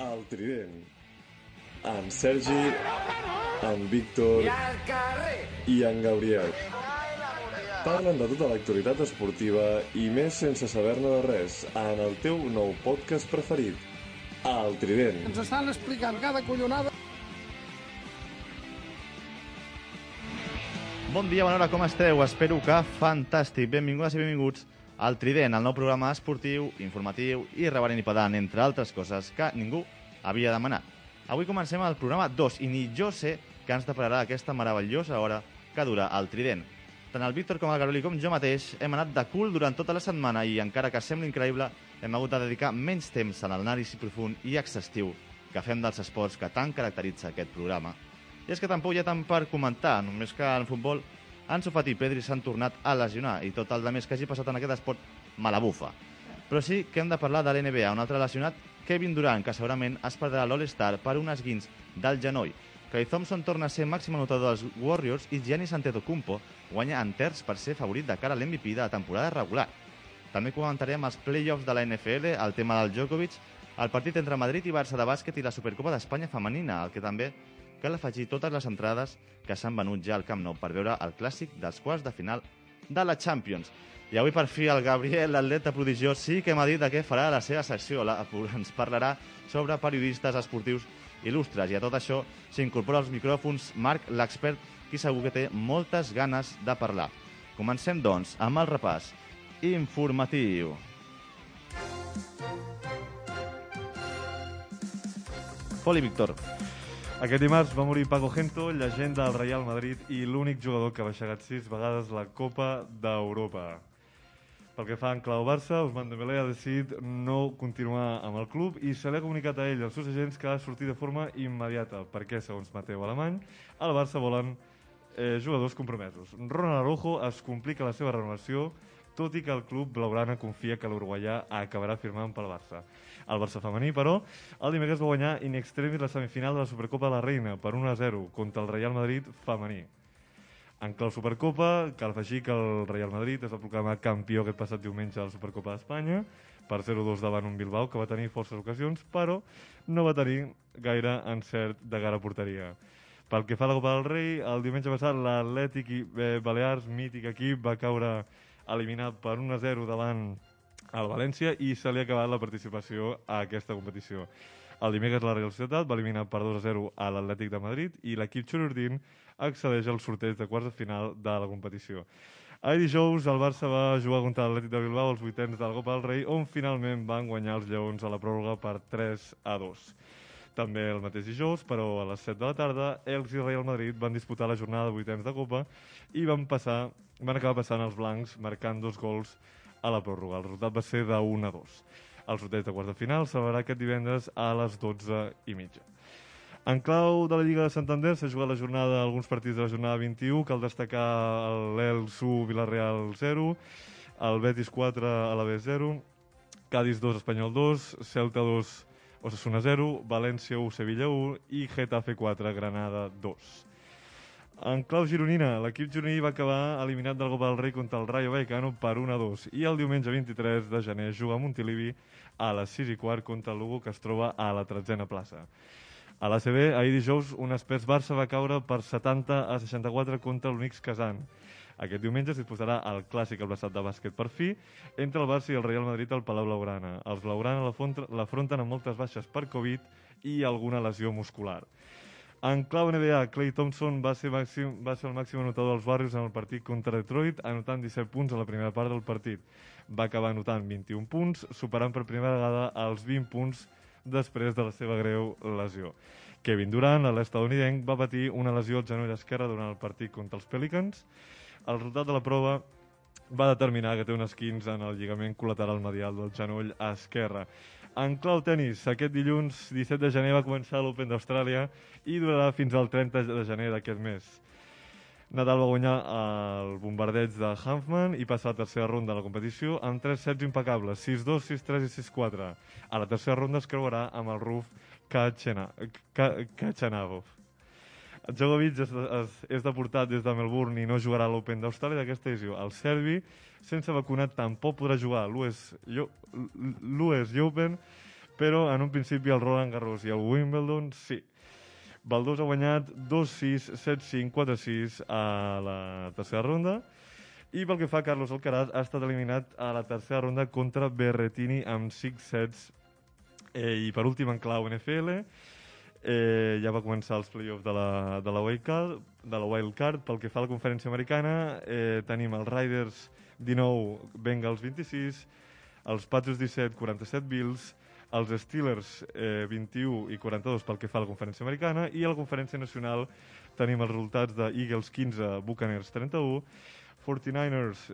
El Trident. En Sergi, en Víctor i en Gabriel. Parlen de tota l'actualitat esportiva i més sense saber-ne de res en el teu nou podcast preferit, El Trident. Ens estan explicant cada collonada. Bon dia, bona hora, com esteu? Espero que fantàstic. Benvingudes i benvinguts al Trident, el nou programa esportiu, informatiu i reverent i pedant, entre altres coses que ningú havia demanat. Avui comencem el programa 2 i ni jo sé que ens depararà aquesta meravellosa hora que dura el Trident. Tant el Víctor com el Garoli com jo mateix hem anat de cul durant tota la setmana i encara que sembli increïble, hem hagut de dedicar menys temps a l'anàlisi profund i exhaustiu que fem dels esports que tant caracteritza aquest programa. I és que tampoc hi ha tant per comentar, només que en futbol Ansu Fati i Pedri s'han tornat a lesionar i tot el de més que hagi passat en aquest esport me la bufa. Però sí que hem de parlar de l'NBA, un altre lesionat, Kevin Durant, que segurament es perdrà l'All-Star per un esguins del genoll. Clay Thompson torna a ser màxim anotador dels Warriors i Giannis Antetokounmpo guanya en terç per ser favorit de cara a l'MVP de la temporada regular. També comentarem els play-offs de la NFL, el tema del Djokovic, el partit entre Madrid i Barça de bàsquet i la Supercopa d'Espanya femenina, el que també cal afegir totes les entrades que s'han venut ja al Camp Nou per veure el clàssic dels quarts de final de la Champions. I avui per fi el Gabriel, l'atleta prodigiós, sí que m'ha dit de què farà la seva secció. La, ens parlarà sobre periodistes esportius il·lustres i a tot això s'incorpora als micròfons Marc, l'expert, qui segur que té moltes ganes de parlar. Comencem, doncs, amb el repàs informatiu. Poli Víctor. Aquest dimarts va morir Paco Gento, llegenda del Real Madrid i l'únic jugador que ha baixat sis vegades la Copa d'Europa. Pel que fa en clau Barça, Ousmane Dembélé ha decidit no continuar amb el club i se li ha comunicat a ell i als seus agents que ha de sortir de forma immediata, perquè, segons Mateu Alemany, al Barça volen eh, jugadors compromesos. Ronald Araujo es complica la seva renovació tot i que el club blaugrana confia que l'uruguaià acabarà firmant pel Barça. El Barça femení, però, el dimecres va guanyar in extremis la semifinal de la Supercopa de la Reina per 1-0 contra el Real Madrid femení. En clau Supercopa, cal afegir que el Real Madrid es va proclamar campió aquest passat diumenge a la Supercopa d'Espanya per 0-2 davant un Bilbao que va tenir forces ocasions, però no va tenir gaire encert de cara a porteria. Pel que fa a la Copa del Rei, el diumenge passat l'Atlètic eh, Balears, mític equip, va caure eliminat per 1-0 davant el València i se li ha acabat la participació a aquesta competició. El dimecres la Real Societat va eliminar per 2-0 a l'Atlètic de Madrid i l'equip xururdín accedeix al sorteig de quarts de final de la competició. Ahir dijous el Barça va jugar contra l'Atlètic de Bilbao als vuitens de la Copa del Rei on finalment van guanyar els Lleons a la pròrroga per 3 a 2. També el mateix dijous, però a les 7 de la tarda, Elx i Real Madrid van disputar la jornada de vuitens de Copa i van, passar, van acabar passant els blancs marcant dos gols a la pròrroga. El resultat va ser de 1 a 2. El sorteig de quarts de final s'elevarà aquest divendres a les 12 i mitja. En clau de la Lliga de Santander s'ha jugat la jornada, alguns partits de la jornada 21, cal destacar l'Elsu Villarreal 0, el Betis 4 a la B 0, Cádiz 2, Espanyol 2, Celta 2, Osasuna 0, València 1, Sevilla 1 i Getafe 4, Granada 2. En clau gironina, l'equip gironí va acabar eliminat del Copa del Rei contra el Rayo Vallecano per 1 a 2 i el diumenge 23 de gener juga a Montilivi a les 6 i quart contra el Lugo que es troba a la tretzena plaça. A l'ACB, ahir dijous, un espès Barça va caure per 70 a 64 contra l'Unix Kazan. Aquest diumenge es disposarà el clàssic abraçat de bàsquet per fi entre el Barça i el Real Madrid al Palau Blaugrana. Els Blaugrana l'afronten amb moltes baixes per Covid i alguna lesió muscular. En clau NBA, Clay Thompson va ser, màxim, va ser el màxim anotador dels Warriors en el partit contra Detroit, anotant 17 punts a la primera part del partit. Va acabar anotant 21 punts, superant per primera vegada els 20 punts després de la seva greu lesió. Kevin Durant, l'estadounidenc, va patir una lesió al genoll esquerre durant el partit contra els Pelicans. El resultat de la prova va determinar que té un esquins en el lligament col·lateral medial del genoll esquerre. En clau tenis, aquest dilluns 17 de gener va començar l'Open d'Austràlia i durarà fins al 30 de gener d'aquest mes. Nadal va guanyar el bombardeig de Hanfman i passar a la tercera ronda de la competició amb tres sets impecables, 6-2, 6-3 i 6-4. A la tercera ronda es creuarà amb el Ruf Kachanavov. Djokovic és, és, és deportat des de Melbourne i no jugarà a l'Open d'Austràlia d'aquesta edició. El serbi, sense vacunat, tampoc podrà jugar a l'US Open però en un principi el Roland Garros i el Wimbledon sí. Valdós ha guanyat 2-6, 7-5, 4-6 a la tercera ronda i pel que fa a Carlos Alcaraz ha estat eliminat a la tercera ronda contra Berretini amb 6 sets eh, i per últim en clau NFL eh, ja va començar els playoffs de la, de la Wild Card, de la Wild Card. Pel que fa a la conferència americana, eh, tenim els Riders 19, Bengals 26, els Patriots 17, 47 Bills, els Steelers eh, 21 i 42 pel que fa a la conferència americana i a la conferència nacional tenim els resultats de Eagles 15, Buccaneers 31, 49ers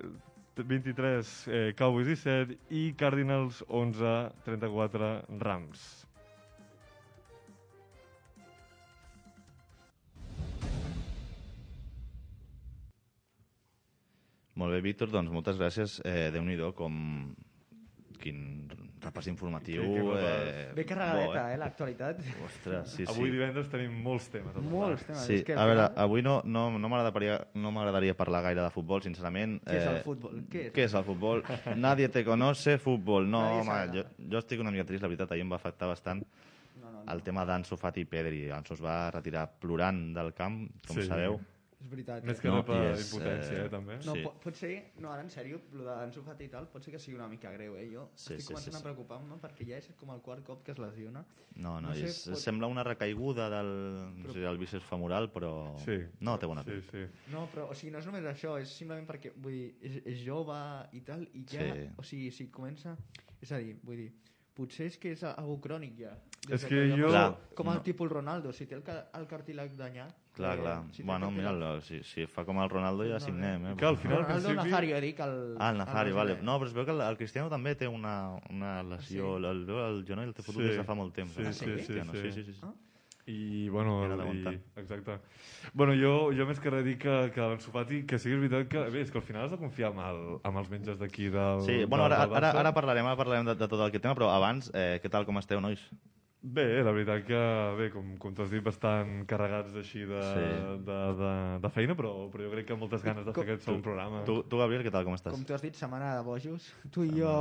23, eh, Cowboys 17 i Cardinals 11, 34 Rams. Molt bé, Víctor, doncs moltes gràcies. Eh, Déu-n'hi-do, com... Quin repàs informatiu. Sí. Eh, Bé carregadeta, bo, eh, l'actualitat. Ostres, sí, Avui sí. divendres tenim molts temes. Molts temes. Sí, és que, a veure, avui no, no, no m'agradaria no m'agradaria parlar gaire de futbol, sincerament. Què és el futbol? Què és? Què és el futbol? Nadie te conoce futbol. No, Nadie home, jo, jo estic una mica trist, la veritat, ahir em va afectar bastant No, no, no. el tema d'Anso Fati i Pedri. Anso es va retirar plorant del camp, com Sí. sabeu. És veritat. Més eh? que No, no, per és, impotència, eh, eh, també. No, Sí. pot, pot ser, no, ara en sèrio, el d'Ansu Fati i tal, pot ser que sigui una mica greu, eh? Jo Sí, estic sí, començant sí, a sí. preocupar-me perquè ja és com el quart cop que es lesiona. No, no, No sé, és, pot- sembla una recaiguda del, no sé, del bíceps femoral, però Sí. no té bona Sí, pinta. sí. No, però, o sigui, no és només això, és simplement perquè, vull dir, és, és jove i tal, i ja, Sí. o sigui, si comença... És a dir, vull dir, potser és que és algú crònic ja. És que jo- Clar, Com el no. tipus Ronaldo, si té el, ca- el cartílag danyat... Clar, eh, clar. si bueno, mira, si, si fa com el Ronaldo ja No, signem, eh? I que al final, al Ronaldo principi... Nazario, dic, el... Ah, el Nazario, el vale. No, però es veu que el, el Cristiano també té una, una lesió. Sí? El, el, el genoll el té fotut Sí. des de fa molt temps. Sí, el sí, Cristiano. sí, sí, sí. sí, sí. Ah? I, bueno, Era i, exacte. Bueno, jo, jo més que res dic que, que l'Ansu Fati, que sigui veritat que... Bé, és que al final has de confiar amb, el, amb els metges d'aquí del... Sí, bueno, del- ara, del ara, ara parlarem, ara parlarem de, de tot aquest tema, però abans, eh, què tal, com esteu, nois? Bé, la veritat que, bé, com, com t'has dit, bastant carregats així de, Sí. de, de, de feina, però, però jo crec que amb moltes ganes de fer Com- aquest segon programa. Tu, tu, Gabriel, què tal, com estàs? Com tu has dit, setmana de bojos, tu i jo...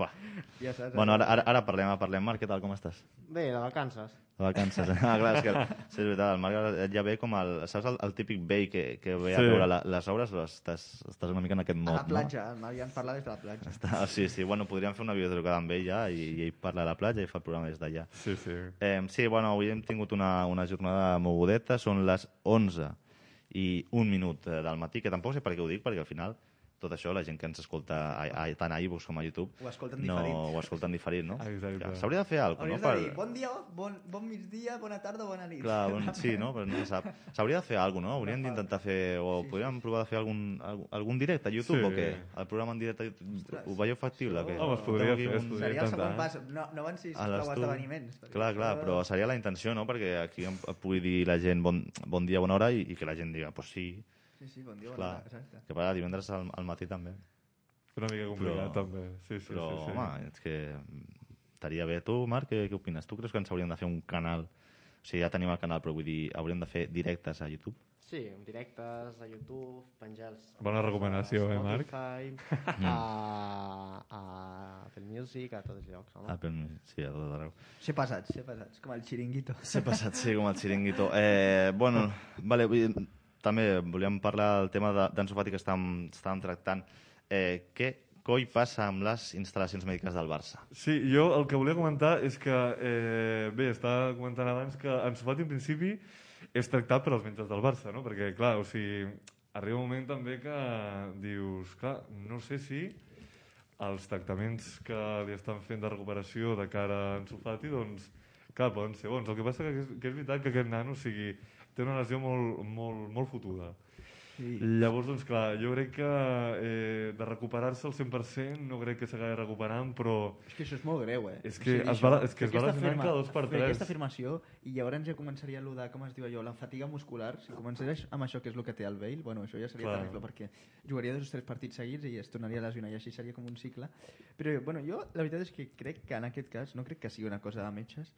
Fuà. ja saps. Bueno, ara, ara, ara parlem, ara parlem. Marc, què tal, com estàs? Bé, de vacances. De vacances. Ah, clar, és que sí, és veritat, el Marc ja ve com el... Saps el, el típic vell que, que ve a Sí. veure la, les obres? o Estàs, estàs una mica en aquest A mod, la platja, m'havien parlat des de la platja. no? Està, sí, sí, bueno, podríem fer una videotrucada amb ell ja i, i ell parla a la platja i fa el programa des d'allà. Sí, sí. Eh, sí, bueno, avui hem tingut una, una jornada mogudeta, són les 11 i un minut eh, del matí, que tampoc sé per què ho dic, perquè al final tot això, la gent que ens escolta a, a, tant a iVoox com a YouTube, Ho escolten no, diferit. ho escolten diferit, no? Exacte. Clar, S'hauria de fer alguna cosa, de no? dir, bon dia, bon, bon migdia, bona tarda, bona nit. Clar, bon, sí, no? Però no se sap. S'hauria de fer alguna cosa, no? Hauríem d'intentar fer... O podríem provar de fer algun, algun, directe a YouTube Sí. o què? El programa en directe, a YouTube, ho veieu factible? o què? Home, es podria fer, es podria Seria el segon pas. No, no van ser a prou esdeveniments. Clar, clar, però seria la intenció, no? Perquè aquí em pugui dir la gent bon, bon dia, bona hora i, i que la gent diga, pues sí, Sí, sí, bon dia, bona clar. tarda. Exacte. Que per divendres al, al matí també. Una mica complicat, Però- també. Sí, sí, Però, sí, sí. home, és que mm, estaria bé. Tu, Marc, què, què opines? Tu creus que ens hauríem de fer un canal? O sigui, ja tenim el canal, però vull dir, hauríem de fer directes a YouTube? Sí, directes a YouTube, penjar els... Bona recomanació, eh, a Marc? Spotify, a, a Apple Music, a tots els llocs, home. Ah, però, sí, a tot arreu. Ser passats, ser passats, com el xiringuito. S'ha passat, sí, com el xiringuito. Eh, bueno, vale, vull, dir, també volíem parlar del tema de- Fati que estàvem, estàvem tractant. Eh, què coi passa amb les instal·lacions mèdiques del Barça? Sí, jo el que volia comentar és que, eh, bé, estava comentant abans que Ansu en principi és tractat per als metges del Barça, no? Perquè, clar, o sigui, arriba un moment també que dius, clar, no sé si els tractaments que li estan fent de recuperació de cara a Ansu doncs, clar, poden ser bons. El que passa que és, que és veritat que aquest nano, o sigui, té una lesió molt, molt, molt fotuda. Sí. Llavors, doncs clar, jo crec que eh, de recuperar-se al 100% no crec que s'acabi recuperant, però És que això és molt greu, eh? És que O sigui, es va- és que es va afirma- cada dos per tres. aquesta afirmació i llavors ja començaria allò de, com es diu allò, la fatiga muscular. Si començarà amb això que és el que té el Bale, bueno, això ja seria Clar. terrible perquè jugaria dos o tres partits seguits i es tornaria a lesionar i així seria com un cicle. Però, bueno, jo la veritat és que crec que en aquest cas, no crec que sigui una cosa de metges,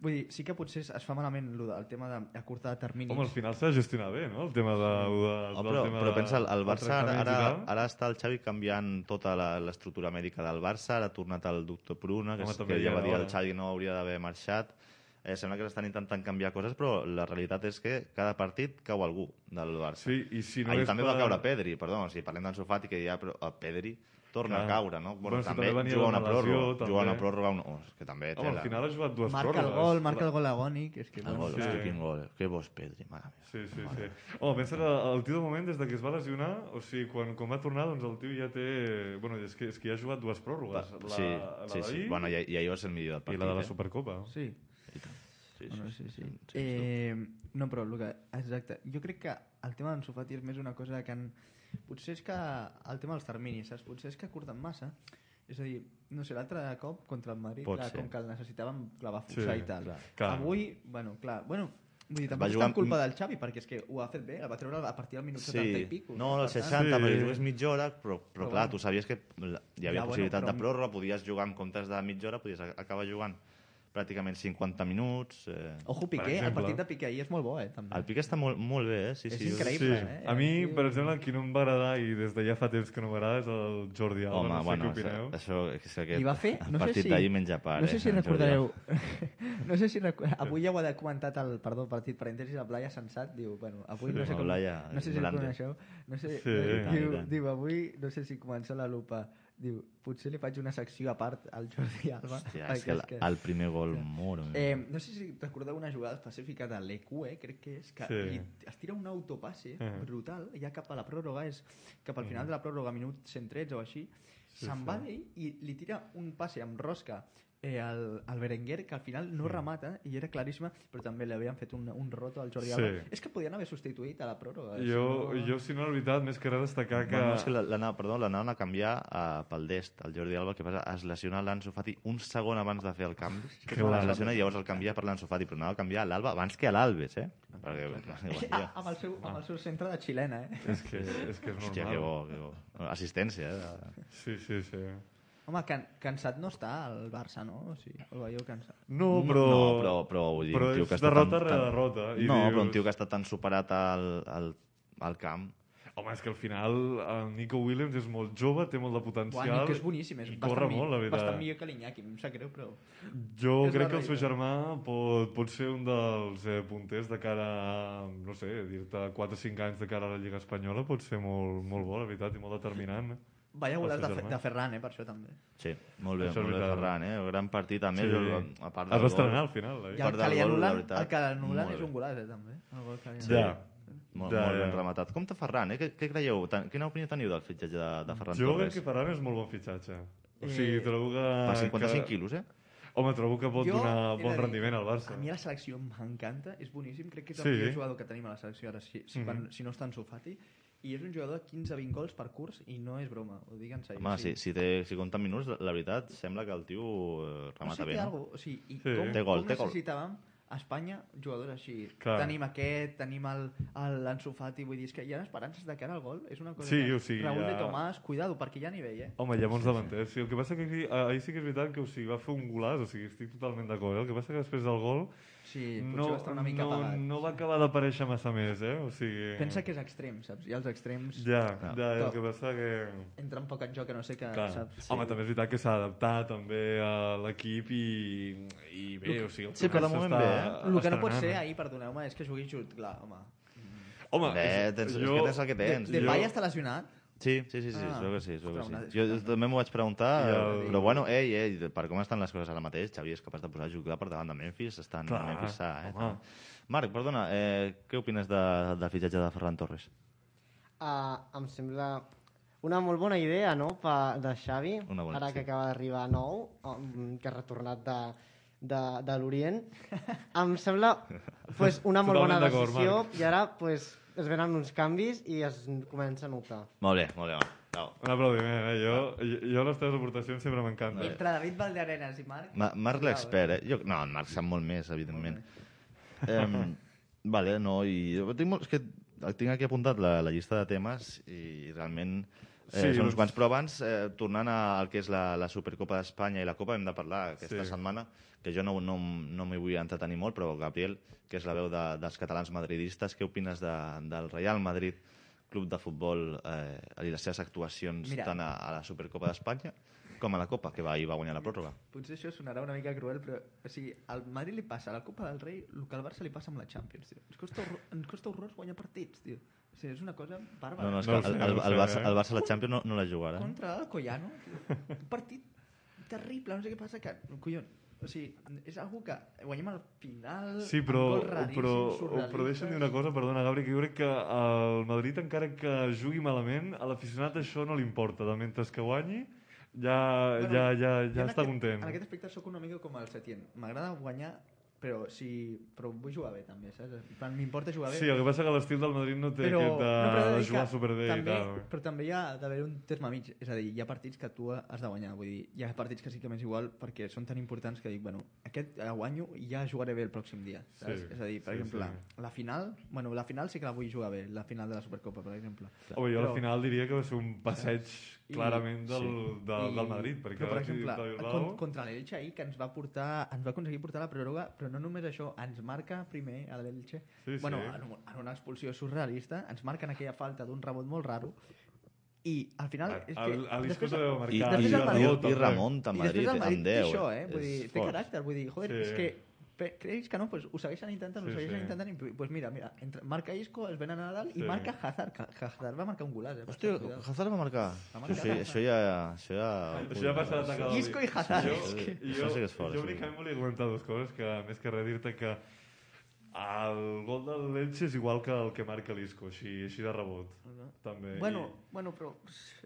Vull dir, sí que potser es fa malament lo del tema d'acurtar terminis. Home, al final s'ha de gestionar bé, no? El tema de... de Oh, però, tema però de- pensa, el, el Barça ara, ara, ara està el Xavi canviant tota la- l'estructura mèdica del Barça, ara ha tornat el doctor Pruna, que, Home, és, que ja va dir el hora. Xavi no hauria d'haver marxat. Eh, sembla que s'estan intentant canviar coses, però la realitat és que cada partit cau algú del Barça. Sí, i si no Ahir és també per... va caure Pedri, perdó, si parlem d'en Sofati, que ja però a Pedri torna Clar. a caure, no? Bueno, Bueno, si també, també juga una pròrroga, juga una també. pròrroga, un... oh, és que també Home, al tela. final ha jugat dues Marca el pròrrogues. gol, marca el gol agònic. És que, El gol, Sí. hosti, quin gol, que bo és Pedri, mare meva. Sí, sí, sí. Home, pensa que el tio de moment, des de que es va lesionar, o sigui, quan, quan va tornar, doncs el tio ja té... Bueno, és que, és que ja ha jugat dues pròrrogues. La, sí, la sí, sí. Bueno, i, i ahir va ser el millor del i partit. la de la eh? Supercopa. Sí. I tant. Sí, Bueno, sí, sí. sí, Eh, no, però el que, exacte. Jo crec que el tema d'en Sofati és més una cosa que han... Potser és que el tema dels terminis, saps? Potser és que curten massa. És a dir, no sé, l'altre cop contra el Madrid, Pot clar, ser. com que el necessitàvem, clar, va forçar Sí, i tal. clar. Clar. Avui, bueno, clar, bueno, vull dir, tampoc és tan culpa del Xavi, perquè és que ho ha fet bé, el va treure a partir del minut 70 i pico. No, tant, 60, Sí. perquè jugués mitja hora, però, però Però clar, bueno. tu sabies que hi havia Ja, bueno, possibilitat però- de pròrroga, podies jugar en comptes de mitja hora, podies acabar jugant pràcticament 50 minuts. Eh... Ojo, Per Piqué, el exemple. partit de Piqué ahir és molt bo, eh, també. El Piqué està molt, molt bé, eh? Sí, És sí, increïble. Sí. eh? A mi, El per exemple, qui no em va agradar i des de ja fa temps que no m'agrada és el Jordi Alba, Home, no sé bueno, què opineu. això, això és que I va fer, el no sé partit si... d'ahir menja part, no sé eh, si Jordi recordareu... No sé si recu... Avui ja ho ha comentat el, perdó, partit parèntesis, el Blaya Sensat, diu, bueno, avui no sé El com... No sé si el grande. coneixeu. No sé, Sí. diu, diu, avui no sé si comença la lupa. Diu, potser li faig una secció a part al Jordi Alba. Hòstia, és que el, el primer gol, moro. Eh, no sé si recordeu una jugada específica de l'EQE, crec que és, que Sí. li, es tira un autopasse Ah. brutal, ja cap a la pròrroga, és cap al final de la pròrroga, minut 113 o així, Sí, se'n sí. va d'ell i li tira un passe amb rosca eh, al, al Berenguer, que al final no remata, i era claríssima, però també li havien fet un, un roto al Jordi Sí. Alba. És que podien haver substituït a la pròrroga. eh, Jo, si no... jo, si no, la veritat, més que res destacar que... Bueno, és que la- l'anava, perdó, l'anaven a canviar uh, pel dest, el Jordi Alba, que passa, es lesiona l'Anso Fati un segon abans de fer el canvi. Clar. Es lesiona i llavors el canvia per l'Anso Fati, però anava a canviar l'Alba abans que a l'Albes, eh? Perquè, Ah, amb, el seu, amb el seu centre de xilena, eh? És que, és que és normal. Hòstia, que bo, que bo. Assistència, eh? Sí, sí, sí. Home, can, cansat no està el Barça, no? O sigui, el veieu cansat. No, però... No, però, però vull dir, però un tio és que està derrota tan, rere tan... derrota, i no, dius- però un tio que està tan superat al, al, al camp. Home, és que al final el Nico Williams és molt jove, té molt de potencial Nico és boníssim, és bastant, corre mi- molt, la veritat. bastant millor que l'Iñaki, em sap greu, però... Jo És crec que el seu germà pot, pot ser un dels eh, punters de cara a, no sé, dir-te 4 o 5 anys de cara a la Lliga Espanyola pot ser molt, molt bo, la veritat, i molt determinant. Vaya El golaç de, de Ferran, eh, per això també. Sí, molt bé, Això molt bé, veritat. Ferran, eh? Gran partit, més, Sí. sí. a part Es va estrenar al final. Eh? I el que li anulen, el que l'anulen és un golaç, eh, també. El gol que li Ja. Molt, Ja, molt ja. ben rematat. Com te Ferran, eh? Què, què creieu? Tan- Quina opinió teniu del fitxatge de, de Ferran Jo crec Torres? que Ferran és molt bon fitxatge. O Eh, sigui, trobo que... Per 55 que... quilos, eh? Home, trobo que pot Jo donar de bon dir, rendiment al Barça. A mi la selecció m'encanta, és boníssim, crec que és el Sí. millor jugador que tenim a la selecció ara, si, si, Mhm. quan, si no està en Sofati, i és un jugador de 15-20 gols per curs i no és broma, ho dic en sèrio. Home, o sigui, si, si, té, si compta minuts, la, la veritat, sembla que el tio eh, no remata sé, bé, té no? algo, o sigui, i Sí. com, Té gol, com té gol. necessitàvem a Espanya jugadors així. Clar. Tenim aquest, tenim l'Ansu Fati, vull dir, és que hi ha esperances de cara al gol, és una cosa Sí, que... o sigui, Raúl ja- de Tomàs, cuidado, perquè hi ha nivell, eh? Home, hi ha bons davanters. Sí, el que passa que aquí, ahir sí que és veritat que o sigui, va fer un golaç, o sigui, estic totalment d'acord. Eh? El que passa que després del gol Sí, potser no, va estar una mica no, apagat. no va acabar d'aparèixer massa més, eh? O sigui... Pensa que és extrem, saps? I els extrems Ja, No. ja, el que passa que... entren poc en joc, a no sé que, Clar. saps? Home, també és veritat que s'ha d'adaptar també a l'equip i, i bé, o sigui... el Sí, però de moment bé, eh? El que no pot ser, ahir, perdoneu-me, és que jugui just, clar, home. Home, Bé, és- tens, és jo- que tens el que tens. De Jo- Pay està lesionat? Sí, sí, sí, sí, Ah, que sí, que sí. Jo també m'ho vaig preguntar, I el- però bueno, ei, ei, per com estan les coses ara mateix, Xavi és capaç de posar a jugar per davant de Memphis, estan Clar, a Memphis sa, eh? home. Marc, perdona, eh, què opines de, del fitxatge de Ferran Torres? Uh, em sembla una molt bona idea, no?, pa, de Xavi, Una bona, ara sí. que acaba d'arribar nou, um, que ha retornat de, de, de l'Orient. em sembla pues, una molt bona Totalment d'acord, decisió Marc. i ara pues, es venen uns canvis i es comença a notar. Molt bé, molt bé. Bravo. Un aplaudiment, eh? Jo, jo, jo les teves aportacions sempre m'encanten. Entre David Valdearenas i Marc... Ma Marc l'expert, eh? Jo, no, en Marc sap molt més, evidentment. Eh, vale, no, i jo tinc, molt, és que tinc aquí apuntat la, la llista de temes i realment Eh, Sí, són uns doncs- quants, però abans, eh, tornant al que és la, la Supercopa d'Espanya i la Copa, hem de parlar aquesta Sí. setmana, que jo no, no, no m'hi vull entretenir molt, però Gabriel, que és la veu de, dels catalans madridistes, què opines de, del Real Madrid, club de futbol, eh, i les seves actuacions Mira. tant a, a la Supercopa d'Espanya com a la Copa, que va, ahir va guanyar la pròrroga? Potser això sonarà una mica cruel, però o sigui, al Madrid li passa a la Copa del Rei el que al Barça li passa amb la Champions, tio. Ens costa, horror, ens costa horrors guanyar partits, tio. O sigui, és una cosa bàrbara. No, no, és No que sé, el, no el, ho el, Barça, eh? el Barça a la Champions no, no la jugarà. Contra el Collano. Un partit terrible, no sé què passa, que, collons, o sigui, és algo que guanyem al final... Sí, però, però, però deixa'm dir una cosa, perdona, Gabri, que jo crec que el Madrid, encara que jugui malament, a l'aficionat això no li importa, de mentre que guanyi, ja, Bueno, ja, ja, ja està aquest- content. En aquest aspecte sóc una mica com el Setién. M'agrada guanyar, però, si, però vull jugar bé també, saps? M'importa jugar bé. Sí, el que passa que l'estil del Madrid no té però, aquest de, no, però de jugar superbé també, i tal. Però també hi ha d'haver un terme mig. És a dir, hi ha partits que tu has de guanyar. Vull dir, hi ha partits que sí que m'és igual perquè són tan importants que dic, bueno, aquest eh, guanyo i ja jugaré bé el pròxim dia. Saps? Sí, és a dir, per sí, exemple, sí. la final... Bueno, la final sí que la vull jugar bé, la final de la Supercopa, per exemple. Home, jo Però- al final diria que va ser un passeig clarament del, sí. del, I- del Madrid, perquè però, per exemple, Blau. contra l'Elche ahir que ens va portar ens va aconseguir portar la pròrroga però no només això, ens marca primer a l'Elche Sí, bueno, sí. en, en una expulsió surrealista ens marquen aquella falta d'un rebot molt raro i al final és que El- el després- I, marcar. i, Després i, Madrid- i, i remunta a i Madrid després el Madrid amb té 10. això, eh? Vull dir, té fort. caràcter, vull dir, joder, Sí. és que pe- creus que no, pues ho segueixen intentant, Sí, ho segueixen sí. intentant, i pues mira, mira, entre, marca Isco, es ven a Nadal Sí. i marca Hazard, que Hazard va marcar un golaç, eh? per Hòstia, cert, cuidado. Hazard va marcar. Va Això, marcar. sí, això ja... Això ja, Això ja passa d'atacar Isco i Hazard. Jo, és que- jo, Això sí que és fort, jo sí. únicament volia comentar dues coses, que més que res dir-te que el gol del Elche és igual que el que marca l'Isco, així, així de rebot. També. Bueno, I bueno, però...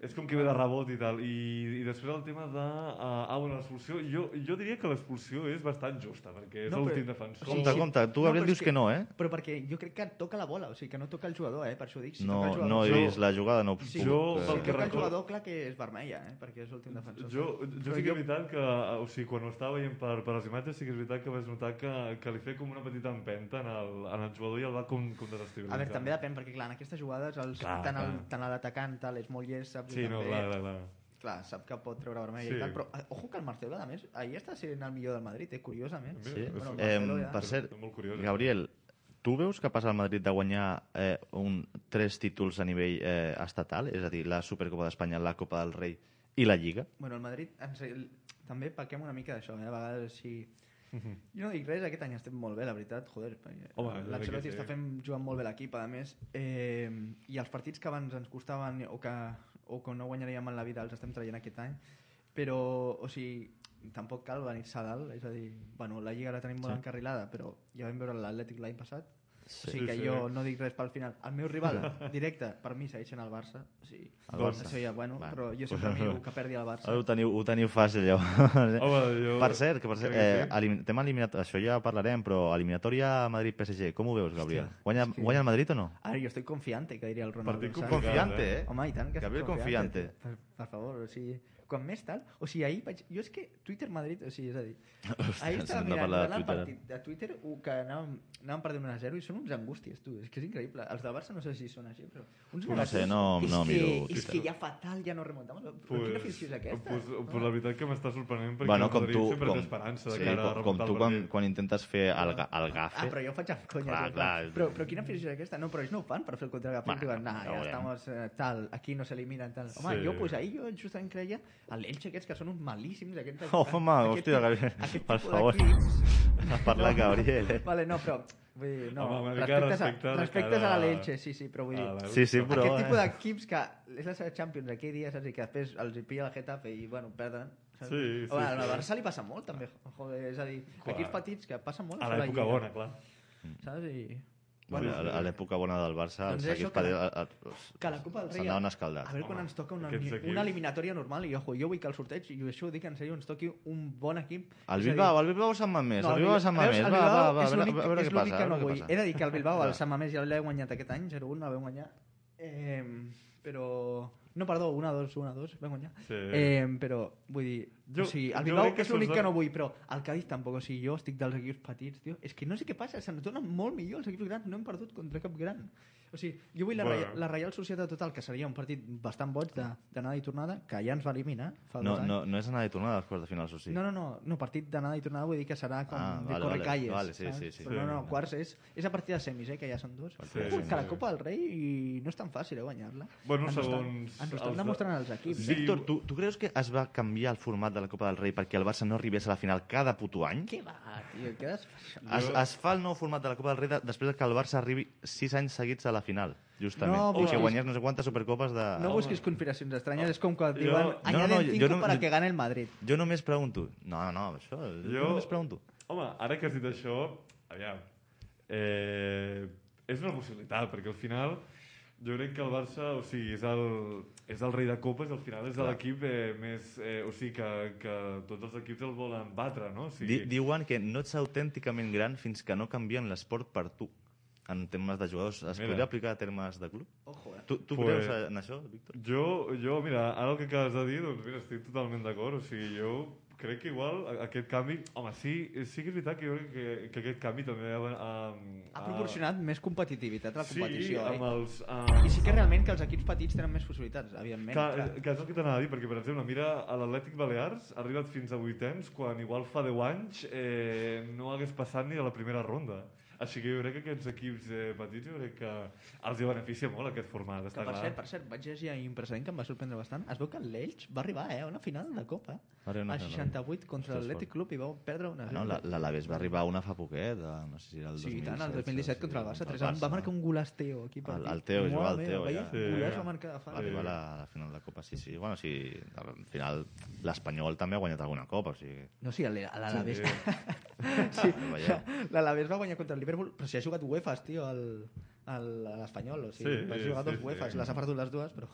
és com que ve de rebot i tal. I, i després el tema de... Uh, ah, bueno, l'expulsió. Jo, jo diria que l'expulsió és bastant justa, perquè és No, l'últim però- defensor. Compte, sí. compte. Tu, No, Gabriel, és dius que no, eh? Però perquè jo crec que toca la bola, o sigui, que no toca el jugador, eh? Per això dic, si No, toca el jugador... no he Jo- vist la jugada, no. Sí, Jo, eh, pel que toca el recordo- jugador, clar que és vermella, eh? Perquè és l'últim defensor. Jo, jo Però sí que jo- és veritat que, o sigui, quan ho estava veient per, per les imatges, sí que és veritat que vas notar que, que li feia com una petita empenta en el, en el jugador i el va com, com desestabilitzar. A veure, també depèn, perquè clar, en aquestes jugades els, Clar, tant, el, tant l'atacant tal, és molt llest, saps? Sí, no, també, clar, clar, clar. clar, sap que pot treure vermella Sí. i tal, però eh, ojo que el Marcelo, a més, ahir està sent el millor del Madrid, eh? curiosament. Sí? Bueno, Eh, Marcelo ja- per cert, curiós. eh? Gabriel, tu veus capaç el Madrid de guanyar eh, un, tres títols a nivell eh, estatal? És a dir, la Supercopa d'Espanya, la Copa del Rei i la Lliga? Bueno, el Madrid, ens, el, també pequem una mica d'això, eh? a vegades sí... Jo no dic res, aquest any estem molt bé, la veritat, joder. L'Ancelotti que sí. està fent, jugant molt bé l'equip, a més, eh, i els partits que abans ens costaven o que, o que no guanyaríem en la vida els estem traient aquest any, però, o sigui, tampoc cal venir-se a dalt, és a dir, bueno, la Lliga la tenim molt Sí. encarrilada, però ja vam veure l'Atlètic l'any passat, Sí. o sigui que Sí, sí. jo no dic res pel final. El meu rival directe, per mi, segueix sent el Barça. O sigui, El doncs, Barça. Això ja, bueno, Bueno. però jo sempre miro que perdi el Barça. Ara ho teniu, ho teniu fàcil, llavors. Home, jo... Per cert, que per cert, eh, sí. elim tema eliminatori, això ja parlarem, però eliminatòria Madrid-PSG, com ho veus, Gabriel? Guanya, és que- guanya el Madrid o no? Ara jo estic confiante, que diria el Ronaldo. Partit Confiante, eh? Home, i tant que estic Gabriel confiante. confiante. Per, per favor, o sigui, quan més tal... O sigui, ahir vaig... Jo és que Twitter Madrid, o sigui, és a dir... ahir ens estava de mirant, de el Twitter, eh? partit de Twitter que anàvem, anàvem perdent 1 a 0 i són uns angústies, tu. És que és increïble. Els del Barça no sé si són així, però... Uns No sé, no- és no que, miro És Twitter. que ja fatal, ja no remuntamos. Però quina afició és aquesta? Pues, pues la veritat que m'està sorprenent perquè Bueno, com tu, sempre com, té esperança de sí, cara a com, com tu quan, quan intentes fer el, el Ah, gafe... però jo faig amb conya. Clar, clar. Però, però quina afició és aquesta? No, però ells no ho fan per fer el contragafe. Bueno, Bueno, diuen, nah, no ja estamos eh, tal, aquí no s'eliminen tal. Home, Sí. jo, pues, ahir jo justament creia l'Elche aquests que són uns malíssims. Aquests, Oh, home, aquest hòstia, Gabriel, aquest per tipus favor. d'equips. Ha parlat Gabriel, eh? Vale, no, però... Vull dir, no, Home, una mica respectes, respecte a, respectes cara a a- l'Elche, sí, sí, però vull dir... Ah? Sí, sí, però... aquest tipus eh, d'equips que és la seva Champions aquell dia, saps? I que després els hi pilla el Getafe i, bueno, perden. Saps? Sí, sí, Home, sí. al Barça li passa molt, també. Joder, és a dir, Clar. equips petits que passen molt A la l'època bona, clar. Saps? I... Bueno, a, a l'època bona del Barça, Doncs els equips que la- que la Copa del Rei... s'anaven escaldats. A veure quan ens toca una, una eliminatòria normal i ojo, jo vull que el sorteig, i això ho dic en sèrio, ens toqui un bon equip. El Bilbao, el Bilbao Sant Mamés, el Bilbao Sant veus, Mamés, el va, Bilbao va, va, és a veure, a què passa. que no vull. He de dir que el Bilbao, el. Sant Mamés ja l'he guanyat aquest any, 0-1, el vam guanyar. Eh, però... No, perdó, 1-2, 1-2, vam guanyar. Sí. Eh, però, vull dir, Jo- o sigui, el Bilbao és l'únic que no vull, però el Cádiz tampoc, o sigui, jo estic dels equips petits, tio. És que no sé què passa, se'ns donen molt millor els equips grans, no hem perdut contra cap gran. O sigui, jo vull la, Bueno. Real, la Real Societat total, que seria un partit bastant boig de- d'anada i tornada, que ja ens va eliminar fa No, dos anys. no, no és anar i tornar als quarts de finals, o sí? No, no, no, no, partit d'anada i tornada vull dir que serà com Ah, de vale, corre vale, calles. vale, sí, saps? sí, sí. Però no, no, quarts és, és a partir de semis, eh, que ja són dos. Sí, Ui, sí, que la. Copa del Rei i no és tan fàcil, eh, guanyar-la. Bueno, ens ho estan- segons Ens ho els estan de- demostrant els equips. Sí. Víctor, tu, tu creus que es va canviar el format de la Copa del Rei perquè el Barça no arribés a la final cada puto any? Què va, tio? Què has... Es, es fa el nou format de la Copa del Rei de, després que el Barça arribi sis anys seguits a la final, justament. No, I que guanyés no sé quantes supercopes de... No busquis conspiracions estranyes, és com quan Jo- diuen no, añaden no, jo cinco no- para que gane el Madrid. Jo només pregunto... No, no, no, això... Jo, Jo- només pregunto. Home, ara que has dit això, aviam, eh, és una possibilitat, perquè al final jo crec que el Barça, o sigui, és el, és el rei de copes, al final és l'equip eh, més... Eh, o sigui, que, que tots els equips el volen batre, no? O Di, sigui, diuen que no ets autènticament gran fins que no canvien l'esport per tu en termes de jugadors. Es Mira. podria aplicar a termes de club? Ojo, eh? Tu, tu Pues- creus en això, Víctor? jo, jo, mira, ara el que acabes de dir, doncs mira, estic totalment d'acord, o sigui, jo crec que igual a- aquest canvi... Home, sí, sí que és veritat que jo crec que, que aquest canvi també ha... ha, Ha proporcionat més competitivitat a la competició, sí, amb eh? els... Uh, I sí que realment que els equips petits tenen més possibilitats, evidentment. Que, clar. que és el que t'anava a dir, perquè, per exemple, mira, a l'Atlètic Balears ha arribat fins a vuitens, quan igual fa 10 anys eh, no hagués passat ni a la primera ronda. Així que jo crec que aquests equips eh, petits jo crec que els hi beneficia molt aquest format, Que, està per clar. cert, per cert, vaig llegir ahir un precedent que em va sorprendre bastant. Es veu que l'Elx va arribar eh, a una final de Copa. Va a una A final. 68 contra Ostres, l'Atlètic Club i vau perdre una Bueno, la- l'Alaves va arribar a una fa poquet, eh, no sé si era el Sí, 2017. i tant, el 2017 contra el Barça. el 3 va marcar un golaç Teo aquí. per El, el Teo, jugava el Teo. veia? Ja. Sí. Golaç va marcar de Va fa. arribar a la, a la final de la Copa, sí, sí. Bueno, sí, al final l'Espanyol també ha guanyat alguna Copa, o sigui... No, sí, l'Alavés. Sí. Veieu? L'Alavés va guanyar contra el Liverpool, però si ha jugat UEFAs, tio, al- al- a l'Espanyol. O sigui, Sí, va sí, jugar dos sí, UEFAs, sí. les ha perdut les dues, però...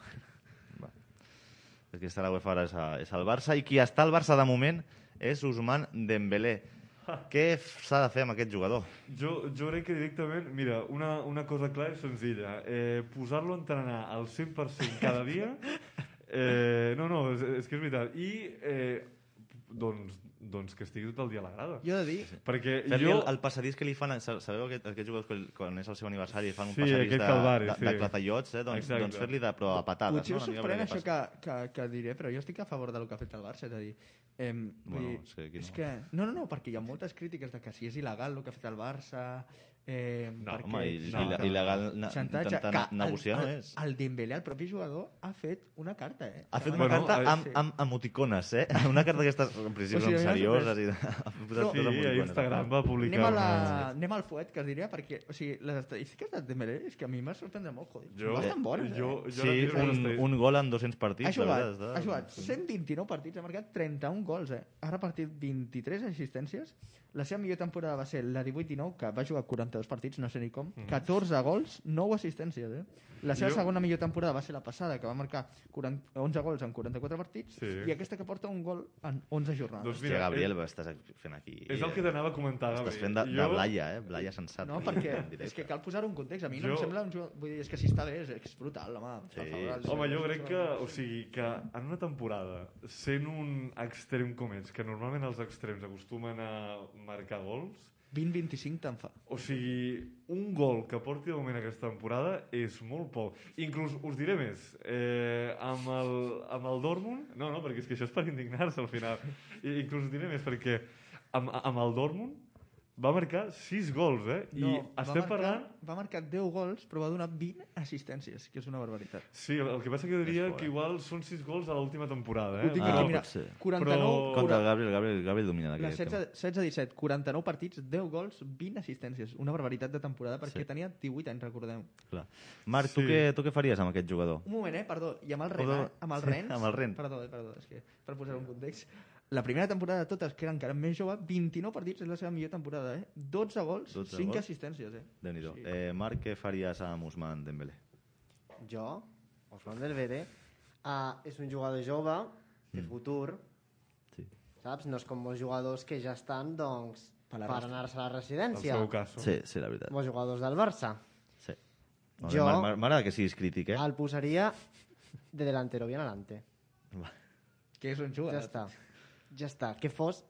És que està la UEFA ara és, a, és al Barça i qui està al Barça de moment és Usman Dembélé. Què s'ha de fer amb aquest jugador? Jo, jo crec que directament, mira, una, una cosa clara i senzilla, eh, posar-lo a entrenar al 100% cada dia, eh, no, no, és, és que és veritat, i eh, doncs, doncs que estigui tot el dia a la grada. Jo he de dir... Perquè Fer-li jo... el, el passadís que li fan... sa- Sabeu aquest, aquests jugadors que quan és el seu aniversari fan un Sí, passadís aquest de, calvari, de, sí. de clatallots, eh? doncs, Exacte. doncs fer-li de, però a patades. Potser no? us sorprèn perquè això que, que, que diré, però jo estic a favor del que ha fet el Barça, és a dir... Eh, Bueno, dir, és que és no. que... No, no, no, perquè hi ha moltes crítiques de que si és il·legal el que ha fet el Barça... Eh, No, perquè... home, i, No, il- no. il·legal na, Xantatge, intentar que negociar el, és. el Dembélé, el propi jugador, ha fet una carta, eh? Ha fet una Bueno, carta amb, sí. amb emoticones, eh? Una carta d'aquestes, en principi, O sigui, serioses. I... ha posat Sí, a. Instagram va publicar Anem, a la... una... Anem al fuet, que es diria, perquè o sigui, les estadístiques de Dembélé és que a mi m'ha sorprendre molt, joder. Jo, bastant bones, jo, eh? jo Sí, ara tinc un, un gol en 200 partits, Ha jugat, veritat. ha jugat 129 partits, ha marcat 31 gols, eh? Ha repartit 23 assistències. La seva millor temporada va ser la 18-19, que va jugar 42 partits, no sé ni com. 14 gols, 9 assistències, eh? La seva Jo- segona millor temporada va ser la passada, que va marcar 40, 11 gols en 44 partits, Sí. i aquesta que porta un gol en 11 jornades. Doncs Hòstia, Gabriel, és, estàs fent aquí... és el que t'anava a comentar, Gabriel. Estàs fent de, de Blaya, eh? Blaya sensat. No, perquè és que cal posar un context. A mi no Jo- em sembla un jugador... Vull dir, és que si està bé, és, és brutal, home. Sí. Per favor, el- Home, jo crec que, o sigui, que en una temporada, sent un extrem com ets, que normalment els extrems acostumen a marcar gols, 20-25 te'n fa. o sigui, un gol que porti de moment aquesta temporada és molt poc. Inclús, us diré més, eh, amb, el, amb el Dortmund, no, no, perquè és que això és per indignar-se al final, I, inclús us diré més perquè amb, amb el Dortmund va marcar 6 gols, eh? I No, va estem marcar, parlant... Va marcar 10 gols, però va donar 20 assistències, que és una barbaritat. Sí, el, el que passa que jo diria que eh? igual són 6 gols a l'última temporada, eh? Ho tinc Ah, mira, ser. 49... Però- Contra el Gabriel, Gabriel, Gabriel domina La d'aquest tema. 16-17, 49 partits, 10 gols, 20 assistències. Una barbaritat de temporada perquè Sí. tenia 18 anys, recordem. Clar. Marc, tu, Sí. què, tu què faries amb aquest jugador? Un moment, eh? Perdó. I amb el Ren, eh? Amb el Sí, Rennes... amb el Rennes. Perdó, eh? Perdó, és que per posar un context. La primera temporada de totes, que era encara més jove, 29 partits és la seva millor temporada, eh? 12 gols, 12 5 gols. assistències, eh? déu nhi Sí. eh, Marc, què faries amb Usman Dembélé? Jo, Osman Delvere, uh, és un jugador jove, té futur, Sí. saps? No és com molts jugadors que ja estan, doncs, Per la per anar-se a la El residència. seu cas. Sí, sí, la veritat. Molts jugadors del Barça. Sí. Molt Jo- m'agrada- que siguis crític, eh? El posaria de delantero bien adelante. Que és un Ja jugador. està. Ja està. Que fos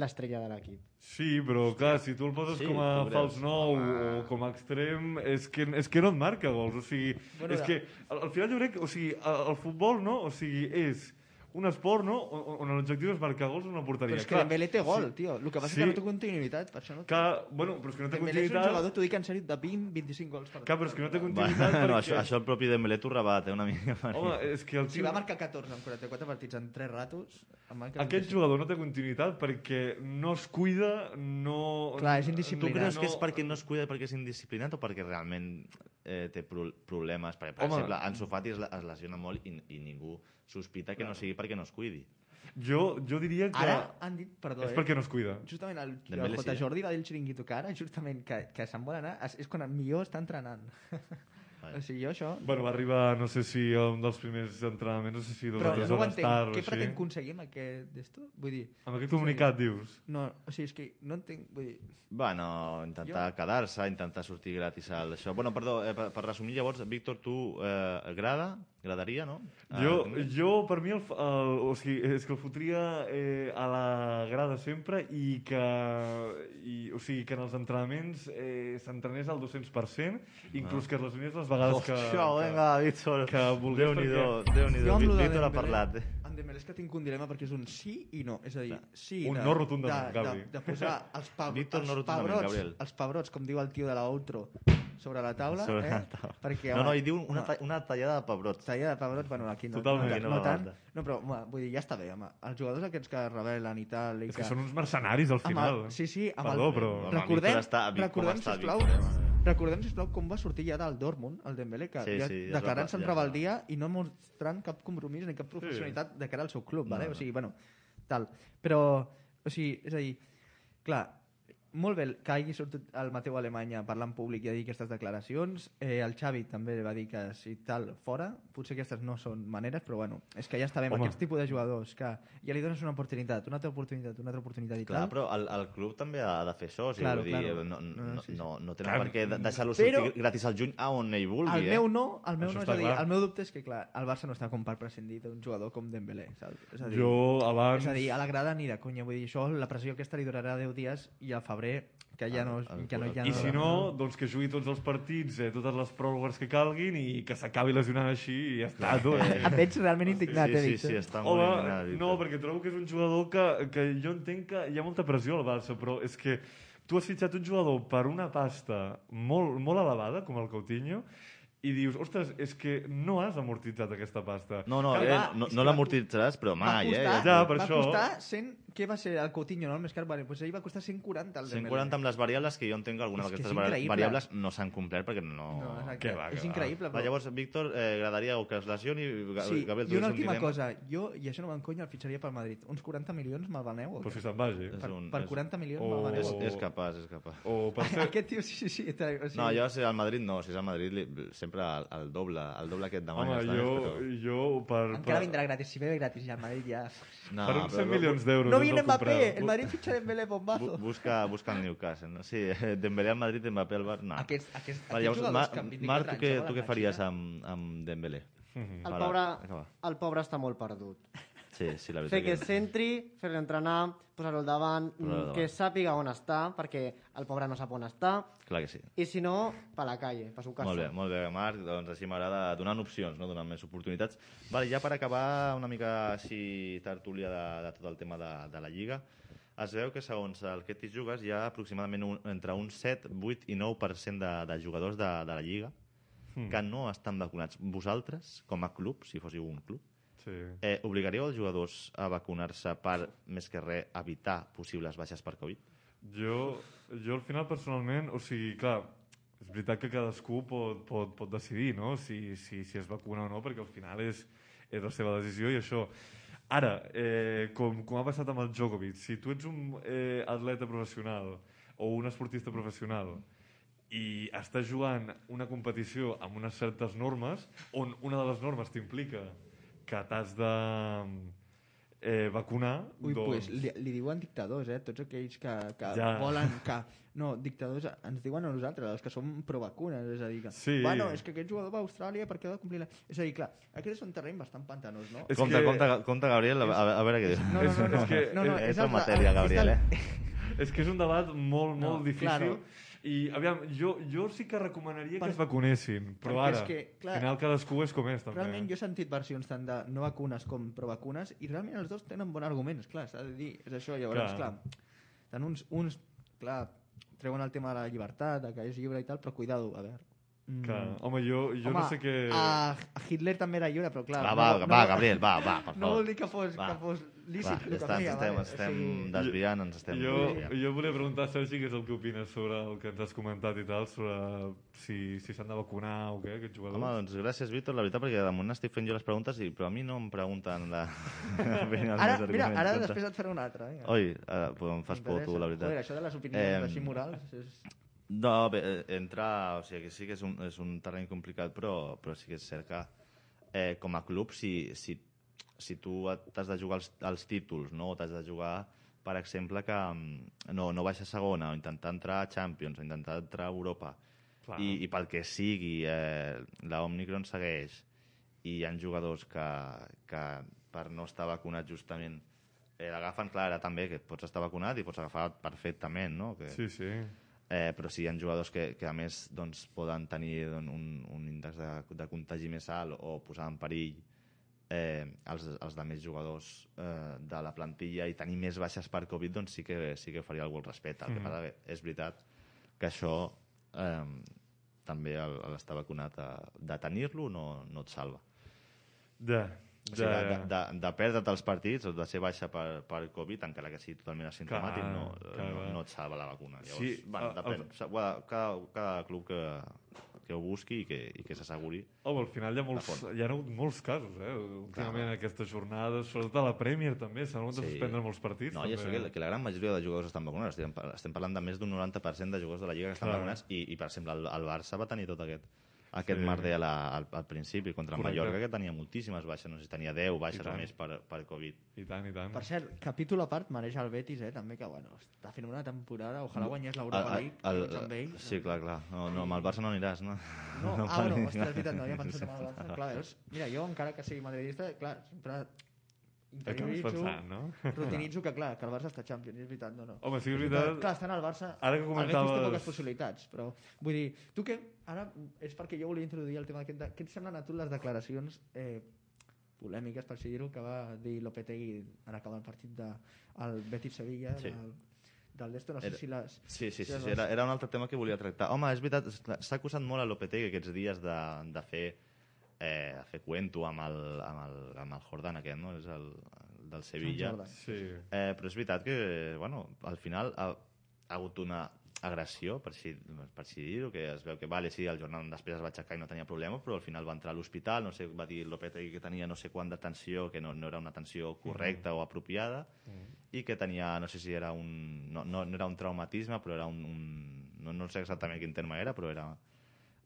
l'estrella de l'equip. Sí, però clar, si tu el poses Sí, com a fals nou o com a extrem, és que, és que no et marca gols. O sigui, Bueno, és ja. que al, al final jo crec, o sigui, el, el futbol, no? O sigui, és un esport, no?, on, on l'objectiu és marcar gols en una porteria. Però és que Dembélé té gol, tio. El que passa és Sí. que no té continuïtat, per això no té. Que, bueno, però és que no té Dembélé és un continuïtat... jugador, t'ho dic en sèrio, de 20-25 gols per Clar, però és que no té Bueno, continuïtat no, perquè... això, això el propi Dembélé t'ho rebat, eh, una mica. Home, és que el Si tio... va marcar 14 en 44 partits en 3 ratos... manca Aquest 25. jugador no té continuïtat perquè no es cuida, no... Clar, és Tu indisciplinat. creus que és perquè no es cuida perquè és indisciplinat o perquè realment eh, té pro problemes? Perquè, per Home. exemple, Ansu Fati es, es lesiona molt i, i ningú sospita que no sigui perquè no es cuidi. Jo, jo diria que Ara han dit, perdó, és eh? perquè no es cuida. Justament el, el Dembélé J. Jordi va dir el xiringuito que ara, justament, que, que se'n vol anar, és, és quan el millor està entrenant. Vale. o sigui, jo això... Bueno, va arribar, no sé si a un dels primers entrenaments, no sé si dos Però o tres no ho hores entenc. tard o Què pretén aconseguir amb aquest d'esto? Vull dir... Amb aquest comunicat, dius? No, o sigui, és que no entenc... Vull dir, Bueno, intentar quedar-se, intentar sortir gratis al això. Bueno, perdó, eh, per, per resumir, llavors, Víctor, tu eh, agrada? Agradaria, no? Jo, Ah, jo, per mi, el, el, o sigui, és que el fotria eh, a la grada sempre i que, i, o sigui, que en els entrenaments eh, s'entrenés al 200%, inclús que es lesionés les vegades que... Això, que- vinga, Víctor. que vulgués, Déu-n'hi-do, Déu-n'hi-do. amb de Víctor ha parlat, eh? Amb Dembélé és que tinc un dilema perquè és un sí i no. És a dir, sí Un de, no rotundament, de, Gavi. de, de posar els, pa, Víctor, els, no pebrots, Gabriel. els pebrots, com diu el tio de la outro, sobre la taula. Sobre eh? la taula. Perquè, No, no, i diu una, ta una tallada de pebrots. Talla de pebrots, bueno, aquí no, Totalment. no, no no, tant. No, però, home, vull dir, ja està bé, home. Els jugadors aquests que revelen i tal... I És que són uns mercenaris, al amb final. el, sí, sí, amb Perdó, el, però... Home, recordem, està- recordem, està sisplau, eh? Recordem, sisplau, com va sortir ja del Dortmund, el Dembélé, que Sí, ja sí, ja declarant-se en ja va- rebeldia i no mostrant cap compromís ni cap professionalitat de cara al seu club, vale? no. o sigui, bueno, tal. Però, o sigui, és a dir, clar, molt bé que hagi sortit el Mateu Alemany a parlar en públic i a dir aquestes declaracions. Eh, el Xavi també va dir que si tal, fora. Potser aquestes no són maneres, però bueno, és que ja està bé amb Home. aquests tipus de jugadors, que ja li dones una oportunitat, una altra oportunitat, una altra oportunitat i Clar, tal. però el, el club també ha de fer això, o sigui, Claro, vull dir, claro. no, No, no, no, sí, sí. no, no tenen Clar, per què de- deixar-lo però- sortir gratis al juny a on ell vulgui, El eh? meu no, el meu Això no, és a dir, clar. el meu dubte és que, clar, el Barça no està com per prescindir d'un jugador com Dembélé, saps? És a dir, Jo, abans... és a dir, a la grada ni de conya, vull dir, això, la pressió aquesta li durarà 10 dies i al febrer, que ja no, El- el- que no, ja I no, si no, doncs que jugui tots els partits, eh, totes les pròrrogues que calguin i que s'acabi lesionant així i ja està. Tu. Em veig realment indignat, sí, eh, sí, Víctor? sí, està molt Home, indignat, no, perquè trobo que és un jugador que, que jo entenc que hi ha molta pressió al Barça, però és que tu has fitxat un jugador per una pasta molt, molt elevada, com el Coutinho, i dius, ostres, és que no has amortitzat aquesta pasta. No, no, eh, va, no, no l'amortitzaràs, però Va mai, eh? costar, Ja, per va això. costar 100... Què va ser el Coutinho, no? El més car? Vale, pues ell va costar 140 el Dembélé. 140 amb les variables, que jo entenc que alguna d'aquestes variables no s'han complert perquè no... No, exacte. Què va, què és va. increïble, Va, però... llavors, Víctor, eh, agradaria o que es lesioni... Ga- Sí, Gabriel, tu i una un última dilema. cosa. Jo, i això no m'enconya, el fitxaria pel Madrid. Uns 40 milions me'l veneu? O Però si se'n vagi. Per, un- per és- 40 milions o- me'l veneu? És, és capaç, és capaç. O per fer... Aquest tio, sí, sí, sí. O sigui, No, jo si al Madrid no, si és al Madrid li, sempre el, el doble, el doble que et Home, demanes. jo, Però... jo per... Encara per... vindrà gratis. Si ve gratis ja, el Madrid ja... No, per uns però 100 milions d'euros. No viene el Mbappé, el Madrid fitxa Dembélé Bu bombazo. busca, busca el Newcastle, no? Sí, Dembélé al Madrid, Mbappé al Bar... No. Aquests, aquests, Va, aquests llavors, jugadors Mar, que 24 Marc, tu què, tu què a faries amb, amb Dembélé? Mhm. El Vale, pobre, acaba. el pobre està molt perdut. Sí, sí, la Fer veritat que centri, fer-lo entrenar, posar-lo al davant, Posar-lo al davant. que sàpiga on està, perquè el pobre no sap on està, Clar que sí. i si no, pa la calle, pa su casa. Molt bé, molt bé, Marc. Doncs així m'agrada donant opcions, no? donant més oportunitats. Vale, ja per acabar una mica així tertúlia de, de tot el tema de, de la Lliga, es veu que segons el que t'hi jugues hi ha aproximadament un, entre un 7, 8 i 9% de, de jugadors de, de la Lliga que no estan vacunats. Vosaltres, com a club, si fóssiu un club, Sí. eh, obligaríeu els jugadors a vacunar-se per, més que res, evitar possibles baixes per Covid? Jo, jo al final personalment, o sigui, clar, és veritat que cadascú pot, pot, pot decidir no? si, si, si es vacuna o no, perquè al final és, és la seva decisió i això. Ara, eh, com, com ha passat amb el Djokovic, si tu ets un eh, atleta professional o un esportista professional i estàs jugant una competició amb unes certes normes, on una de les normes t'implica que t'has de eh, vacunar, Ui, doncs... pues, li, li diuen dictadors, eh? Tots aquells que, que Ja. volen que... No, dictadors ens diuen a nosaltres, els que som pro-vacunes, és a dir que... Sí. Bueno, és que aquest jugador va a Austràlia perquè ha de complir la... És a dir, clar, aquest és un terreny bastant pantanós, no? És compte, que- compte, compte, Gabriel, a, a veure què diu. No, no, no, no, És que- no, no, és el- en matèria, és Gabriel, eh? És que és un debat molt, No, molt difícil. claro. I, aviam, jo, jo sí que recomanaria Per- que es vacunessin, però perquè és ara, que, clar, al final cadascú és com és, també. Realment jo he sentit versions tant de no vacunes com pro-vacunes i realment els dos tenen bons arguments, clar, s'ha de dir, és això, llavors, Clar. clar, tant uns, uns, clar, treuen el tema de la llibertat, de que és lliure i tal, però cuidado, a veure. Mm, Clar. Home, jo, jo Home, no sé què... a, a Hitler també era lliure, però clar... Va, no, va, no, va, Gabriel, va, va, per No favor. vol dir que fos, Va. que fos Va, lícit el ja està, ens estem, vale? estem O sigui, desviant, ens estem Jo, desviant. jo volia preguntar, Sergi, què és el que opines sobre el que ens has comentat i tal, sobre si si s'han de vacunar o què, aquests jugadors? Home, doncs gràcies, Víctor, la veritat, perquè de moment estic fent jo les preguntes, i, però a mi no em pregunten la... Ara, mira, ara Compte. després et faré una altra. Vinga. Oi, uh, pues em fas por tu, la veritat. Joder, això de les opinions Em, així morals és... No, bé, eh, entra... O sigui, que sí que és un, és un terreny complicat, però, però sí que és cert que eh, com a club, si, si, si tu t'has de jugar els, els títols, no? o t'has de jugar, per exemple, que mm, no, no baixar a segona, o intentar entrar a Champions, o intentar entrar a Europa, Clar. i, i pel que sigui, eh, la Omicron segueix, i hi ha jugadors que, que per no estar vacunats justament eh, l'agafen, clar, ara també, que pots estar vacunat i pots agafar perfectament, no? Que, Sí, sí. Eh, però sí, hi ha jugadors que, que a més doncs, poden tenir doncs, un, un índex de, de contagi més alt o posar en perill eh, els, els de més jugadors eh, de la plantilla i tenir més baixes per Covid, doncs sí que, sí que faria algú al respecte. El que Mhm. passa que és veritat que això eh, també el- l'estar vacunat eh, de tenir-lo no, no et salva. De, O sigui, de, de, de, de perdre't els partits o de ser baixa per, per Covid, encara que sigui totalment asimptomàtic, Clar, no, clar, no, no et salva la vacuna. Llavors, Sí, bueno, el- depèn. el- de- Cada, cada club que, que ho busqui i que, i que s'asseguri. Home, al final hi ha, molts, hi ha hagut molts casos, eh? Últimament Clar. aquestes jornades, sobretot a la Premier també, s'han hagut de Sí. suspendre molts partits. No, i això també. que, que la gran majoria de jugadors estan vacunats. Estem, estem parlant de més d'un 90% de jugadors de la Lliga que estan Clar. vacunats i, i, per exemple, el, el Barça va tenir tot aquest aquest Sí. merder a la, al, al principi contra el Correcte. Mallorca que tenia moltíssimes baixes, no sé si tenia 10 baixes o més per, per Covid. I tant, i tant. Per cert, capítol a part mereix el Betis, eh, també, que bueno, està fent una temporada, ojalà guanyés l'Europa League, el, el, amb ell. sí, clar, clar. No, no, amb el Barça no aniràs, no? No, no ah, bueno, paris. ostres, és veritat, no havia pensat en el Barça. Clar, veus? Mira, jo, encara que sigui madridista, clar, sempre interioritzo, pensant, no? rutinitzo que, clar, que el Barça està Champions, és veritat, no, no. Home, sí és veritat... Clar, estan al Barça, Ara que Betis té comentaves- poques possibilitats, però vull dir, tu què, ara és perquè jo volia introduir el tema aquest de, què et semblen a tu les declaracions eh, polèmiques, per dir-ho, que va dir Lopetegui en acabar el partit de el Betis-Sevilla, Sí. del, del d'esto, no sé Era- si les... Sí, sí, sí, les sí era, era un altre tema que volia tractar. Home, és veritat, s'ha acusat molt a Lopetegui aquests dies de, de fer eh, de fer cuento amb el, amb, el, amb el Jordan aquest, no? És el, el del Sevilla. Sí. Eh, però és veritat que, bueno, al final ha, ha hagut una agressió, per així, per així dir-ho, que es veu que, vale, sí, el jornal després es va aixecar i no tenia problema, però al final va entrar a l'hospital, no sé, va dir Lopetegui que tenia no sé quant d'atenció, que no, no era una atenció correcta o apropiada, i que tenia, no sé si era un... No, no, no era un traumatisme, però era un... un no, no sé exactament quin terme era, però era...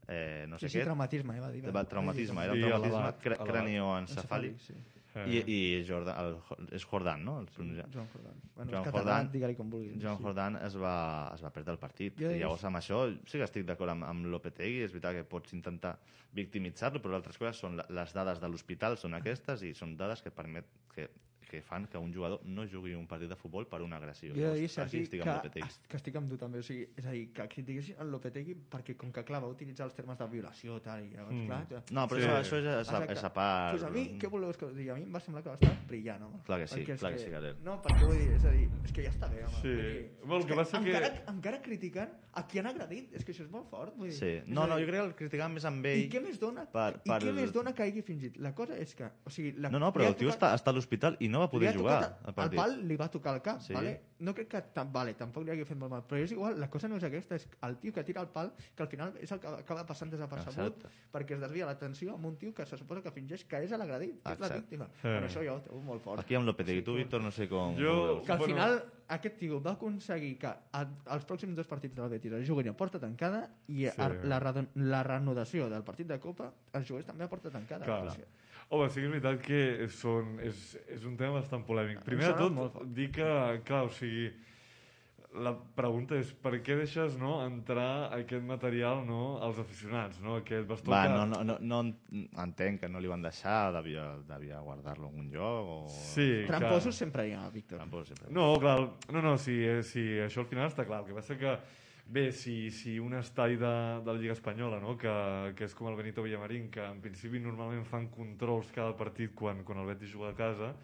Eh, no sé sí, sí, què. traumatisme, eh, va dir. Va, traumatisme, era un Sí, traumatisme cre elevat. cranioencefàlic. Sí. Eh, I, i Jordan, el, és Jordan, no? El, pronuncia- Joan Jordan. Bueno, Joan Jordan- digue-li com vulguis. Joan sí. Jordan es va, es va perdre el partit. Jo I llavors amb això sí que estic d'acord amb, amb Lopetegui, és veritat que pots intentar victimitzar-lo, però altres coses són les dades de l'hospital, són aquestes, i són dades que permet que, que fan que un jugador no jugui un partit de futbol per una agressió. Jo he de dir, Sergi, estic que, amb que estic amb tu també. O sigui, és a dir, que critiquessin el Lopetegui perquè, com que, clar, va utilitzar els termes de violació tal, i llavors, Mm. clar... No, però Sí. això, això és, a, és a part... Pues a mi, què voleu que digui? A mi em va semblar que va estar brillant, home. Clar que sí, Perquè clar que sí, Gabriel. No, perquè vull dir, és a dir, és que ja està bé, home. Sí. Dir, Bueno, que passa que- encara, encara criticant a qui han agredit, és que això és molt fort. Vull dir, Sí. No, a no, dir, jo crec que el criticàvem més amb I ell... què més dona? per- I per- què més dona que hagi fingit? La cosa és que... O sigui, la, No, no, però el tio està, està a l'hospital i no va li poder ha jugar tocat- al el partit. pal li va tocar al cap, Sí. vale? No crec que... Tam, vale, tampoc li hagi fet molt mal, però és igual, la cosa no és aquesta, és el tio que tira el pal, que al final és el que acaba passant desapercebut, Exacte. perquè es desvia l'atenció amb un tio que se suposa que fingeix que és l'agredit, que és la Exacte. víctima. Sí. Bueno, això jo ho trobo molt fort. Aquí amb Lopetegui. Tu, Víctor, no sé com... Jo-. Que al Bueno. final aquest tio va aconseguir que a, als pròxims dos partits del Betis es juguin a porta tancada i Sí. a, la, la reanudació del partit de Copa els jugués també a porta tancada. Clar. Home, sí que és veritat que són, és, és un tema bastant polèmic. Primer de tot, dir que, clar, o sigui, la pregunta és per què deixes no, entrar aquest material no, als aficionats, no? Aquest bastó Va, que... no, no, no, no en- entenc que no li van deixar, devia, devia guardar-lo en un lloc o... Sí, Tramposos clar. sempre hi ha, Víctor. Tramposos sempre. No, clar, no, no, sí, eh, sí, això al final està clar. El que passa que, bé, si, si un estadi de, de la Lliga Espanyola, no? que, que és com el Benito Villamarín, que en principi normalment fan controls cada partit quan, quan el Betis juga a casa,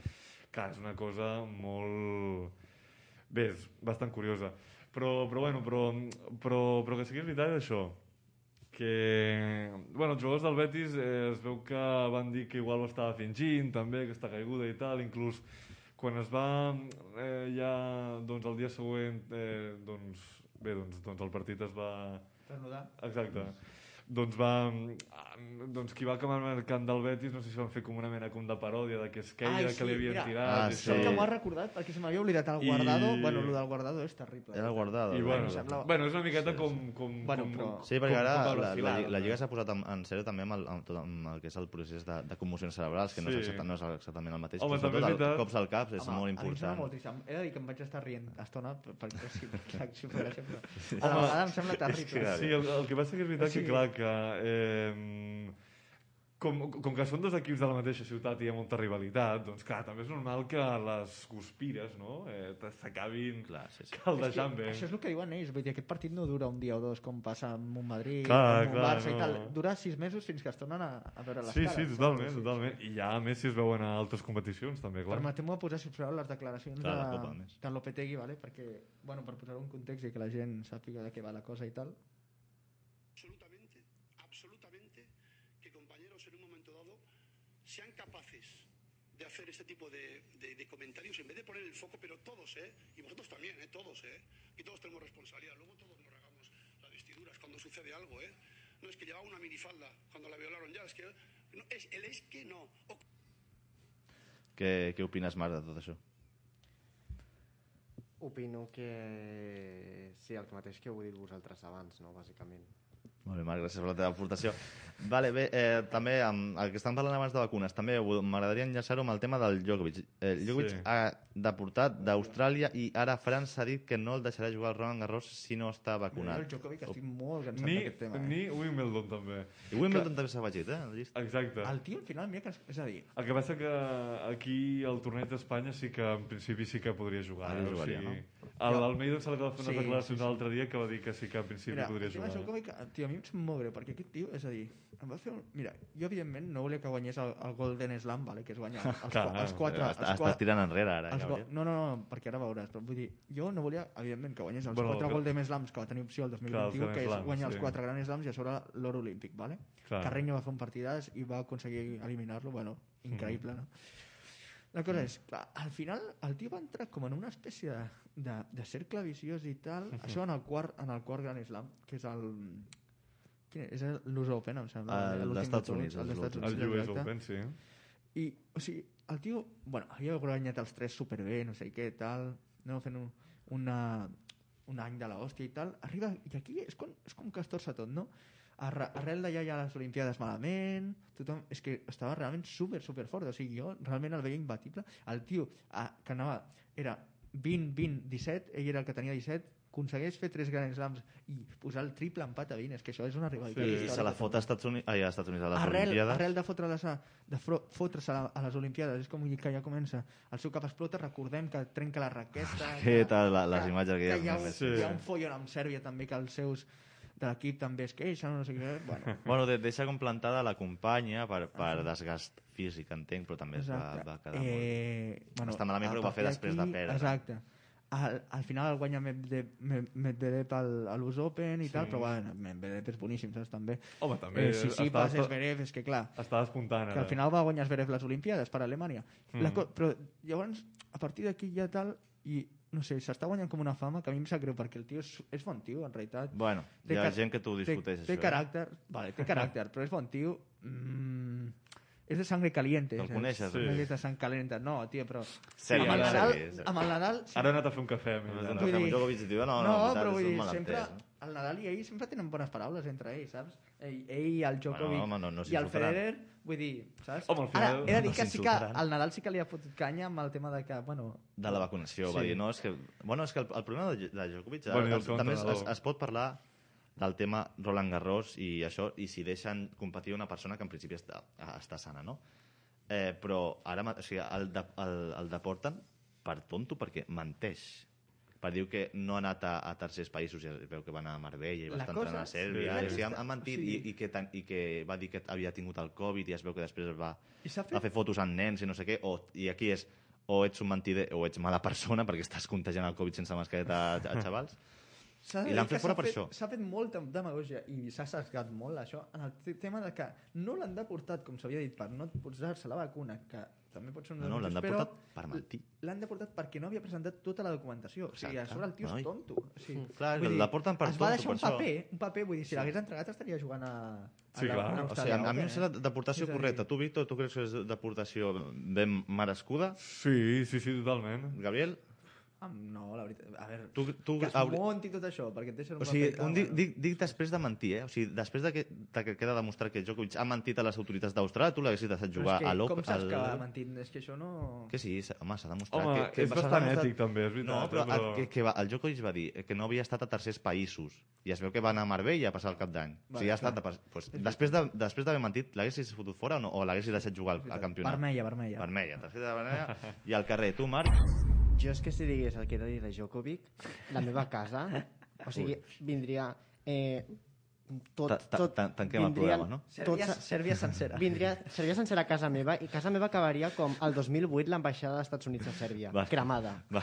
clar, és una cosa molt... Bé, és bastant curiosa. Però, però bueno, però, però, però que sí que és veritat això, que bueno, els jugadors del Betis eh, es veu que van dir que igual ho estava fingint també, aquesta caiguda i tal, inclús quan es va eh, ja doncs el dia següent eh, doncs, bé, doncs, doncs el partit es va Desnudar. exacte doncs va doncs qui va acabar marcant del Betis no sé si van fer com una mena com de paròdia de que es queia, Ai, que li sí, havien mira. tirat Ah, i sí. Que m'ho has recordat perquè se m'havia oblidat el I- guardado. Bueno, el del guardado és terrible. Era el guardado. I el bueno, em sembla- bueno, és una miqueta com, com, Bueno, com, però- Sí, perquè com- ara com la, la, la no? Lliga s'ha posat en, en sèrio també amb el, amb, tot, amb el que és el procés de, de commocions cerebrals, que no, Sí. és exactament, no és exactament el mateix. Home, però també és sobretot el, veritat. cops al cap és Home, molt A mi em sembla important. molt trist. He de dir que em vaig estar rient estona per- perquè sí, gràcia, però a la vegada em sembla terrible. Sí, el, el que passa que és veritat que, clar, que... Eh, com, com que són dos equips de la mateixa ciutat i hi ha molta rivalitat, doncs clar, també és normal que les guspires, no?, eh, s'acabin Clar, sí, sí. caldejant bé. Això és el que diuen ells, vull dir, aquest partit no dura un dia o dos com passa amb un Madrid, Clar, amb un clar, Barça no. i tal. Dura sis mesos fins que es tornen a, a veure les Sí, cares. sí, totalment, Sí, sí. totalment. I ja, a més, si es veuen a altres competicions, també, clar. Permeteu-me posar, si us plau, les declaracions Clar, la de, de Lopetegui, vale? perquè, bueno, per posar un context i que la gent sàpiga de què va la cosa i tal. De hacer este tipo de, de- de comentarios en vez de poner el foco, pero todos, ¿eh? Y vosotros también, ¿eh? Todos, ¿eh? Y todos tenemos responsabilidad. Luego todos nos regamos las vestiduras cuando sucede algo, ¿eh? No es que llevaba una minifalda cuando la violaron ya, es que... No, es, el es que no. O Què, què opines, Marc, de tot això? Opino que sí, el mateix que heu dit vosaltres abans, no, bàsicament. Molt bé, Marc, gràcies per la teva aportació. Vale, bé, eh, també, amb el que estan parlant abans de vacunes, també m'agradaria enllaçar-ho amb el tema del Djokovic. Eh, Djokovic Sí. ha deportat d'Austràlia i ara França ha dit que no el deixarà jugar al Roland Garros si no està Jo, vacunat. el Djokovic estic molt cansat Ni, d'aquest tema. Eh? ni Wimbledon, també. I Wimbledon també s'ha afegit, eh? al llist. Exacte. El tio, al final, mira que... És a dir, El que passa que aquí al torneig d'Espanya sí que en principi sí que podria jugar. Ara eh? jugaria, o sigui, no? El Almeida em sembla que va fer unes Sí, declaracions sí, sí. l'altre dia que va dir que sí que en principi Mira, podria el tema jugar. Djokovic, tio, a mi em sap molt greu, perquè aquest tio, és a dir, em va fer un... Mira, jo evidentment no volia que guanyés el, el Golden Slam, vale, que és guanyar els, Clar, qua- els quatre... Els està quatre tirant enrere ara, els. Gabriel. No, no, no, perquè ara veuràs, però vull dir, jo no volia, evidentment, que guanyés els Bueno, quatre que- Golden Slams que va tenir opció el 2021, els Grand que és guanyar els sí. quatre Grand Slams i a sobre l'or olímpic, vale? Clar. Carreño va fer un partidàs i va aconseguir eliminar-lo, bueno, increïble, no? La cosa és, clar, al final el tio va entrar com en una espècie de, de, de cercle viciós i tal, això en el quart, en el quart Grand Slam, que és el... Quin és? És l'US Open, em sembla. El l'últim d'Estats Units, El d'Estats US El Units, US. Open, sí. I, o sigui, el tio, bueno, havia guanyat els tres superbé, no sé què, tal, no, fent un, una, un any de l'hòstia i tal, arriba, i aquí és com, és com que es torça tot, no? Arre, arrel d'allà hi ha les Olimpiades malament, tothom, és que estava realment super, super fort, o sigui, jo realment el veia imbatible, el tio ah, que anava, era 20, 20, 17, ell era el que tenia 17, aconsegueix fer tres grans slams i posar el triple empat a 20, és que això és una rivalitat I històrica. se la fot a Estats Units, ai, a Estats Units, a les arrel, Olimpiades. arrel de fotre-les a, de fotre's a, a les Olimpiades és com que ja comença. El seu cap explota recordem que trenca la raqueta raqueta, la- les que, imatges que que hi ha, un, hi ha un follon amb Sèrbia també que els seus de l'equip també es queixen no sé què, bueno, Bueno, de, deixa com plantada la companya per, per desgast físic, entenc, però també es va, va quedar molt... eh, bueno, Està malament, però ho va fer després de perdre. exacte al, al final el guanya Medvedev, a l'US Open i Sí. tal, però bueno, Medvedev és boníssim, saps, també. Home, també Eh, si sí, està- pas Esberev, és que clar, Estava espontant, que al final va guanyar Zverev les Olimpiades per Alemanya. Mm. La però llavors, a partir d'aquí ja tal, i no sé, s'està guanyant com una fama que a mi em sap greu, perquè el tio és, és bon tio, en realitat. Bueno, Té hi ha gent que t'ho discuteix, té, té això. eh? caràcter, vale, té caràcter, però és bon tio. Mm, és de sangre caliente. El saps? coneixes, No sí. és de sang calenta. No, tio, però... Sèrio, amb, el Nadal, sí, sí. amb el Nadal... Ara he anat a fer un cafè. No, no, ara. Vull no, dir- Djokovic diu, no, no, no, no, però és vull dir, sempre... no? El Nadal i ell sempre tenen bones paraules entre ells, saps? Ell, ell el Djokovic Bueno, home, no- no i el. Federer, vull dir, saps? Home, al final Ara, he de dir no que sí que al Nadal sí que li ha fotut canya amb el tema de que, bueno... de la vacunació, sí. va Sí. dir, no, és que, bueno, és que el, el problema de, de Djokovic Bueno, el es, també es, es pot parlar del tema Roland Garros i això, i si deixen competir una persona que en principi està, està sana, no? Eh, però ara, o sigui, el, de, el, el deporten per tonto perquè menteix per dir que no ha anat a, a tercers països, ja veu que va anar a Marbella i va estar entrenant a Sèrbia, sí. o sigui, han, han mentit Sí. i, i, que, tan- i que va dir que havia tingut el Covid i es veu que després es va, s'ha va fer fotos amb nens i no sé què, o, i aquí és o ets un mentider o ets mala persona perquè estàs contagiant el Covid sense mascareta a, a xavals. I l'han fet fora per això. S'ha fet molta demagògia i s'ha sesgat molt això en el te- tema de que no l'han deportat, com s'havia dit, per no posar-se la vacuna, que també pot ser un No, no, l'han deportat per mentir. L'han deportat perquè no havia presentat tota la documentació. O sigui, a Exacte. sobre el tio és tonto. O sigui, Clar, vull dir, deporten per es va tonto, deixar per un paper, un paper, vull dir, si l'hagués entregat estaria jugant a... a Sí, la- clar. a O sigui, a, a mi em sembla eh? deportació És a dir, correcta. Tu, Víctor, tu creus que és deportació ben merescuda? Sí, sí, sí, totalment. Gabriel? No, la veritat... A veure, Tu, tu, que es hauri- monti tot això, perquè et deixen un O sigui, un, dic, dic, dic després de mentir, eh? O sigui, després de que, de que queda demostrat que Djokovic ha mentit a les autoritats d'Austràlia, tu l'haguessis deixat jugar és que a l'Open. Com saps al- que ha mentit? És que això no... Que sí, home, s'ha demostrat Home, que, que és bastant demostrat- ètic, també, és veritat, No, però, eh, però- Que, que va, el Djokovic va dir que no havia estat a tercers països i es veu que va anar a Marbella a passar el cap d'any. o sigui, ha estat... A, pues, després de, després d'haver mentit, l'haguessis fotut fora o, no? o l'haguessis deixat jugar al, al campionat? Vermella, vermella. Vermella, tercera vermella. I al carrer, tu, Marc? Jo és que si digués el que he de dir de Djokovic, la meva casa, o sigui, vindria... Eh, tot, Ta- ta- tot, tan- tanquem el programa, no? Sèrbia, Tots, Sèrbia sencera. vindria, seria sencera casa meva i casa meva acabaria com el 2008 l'ambaixada dels Estats Units a Sèrbia, Va. cremada. Va.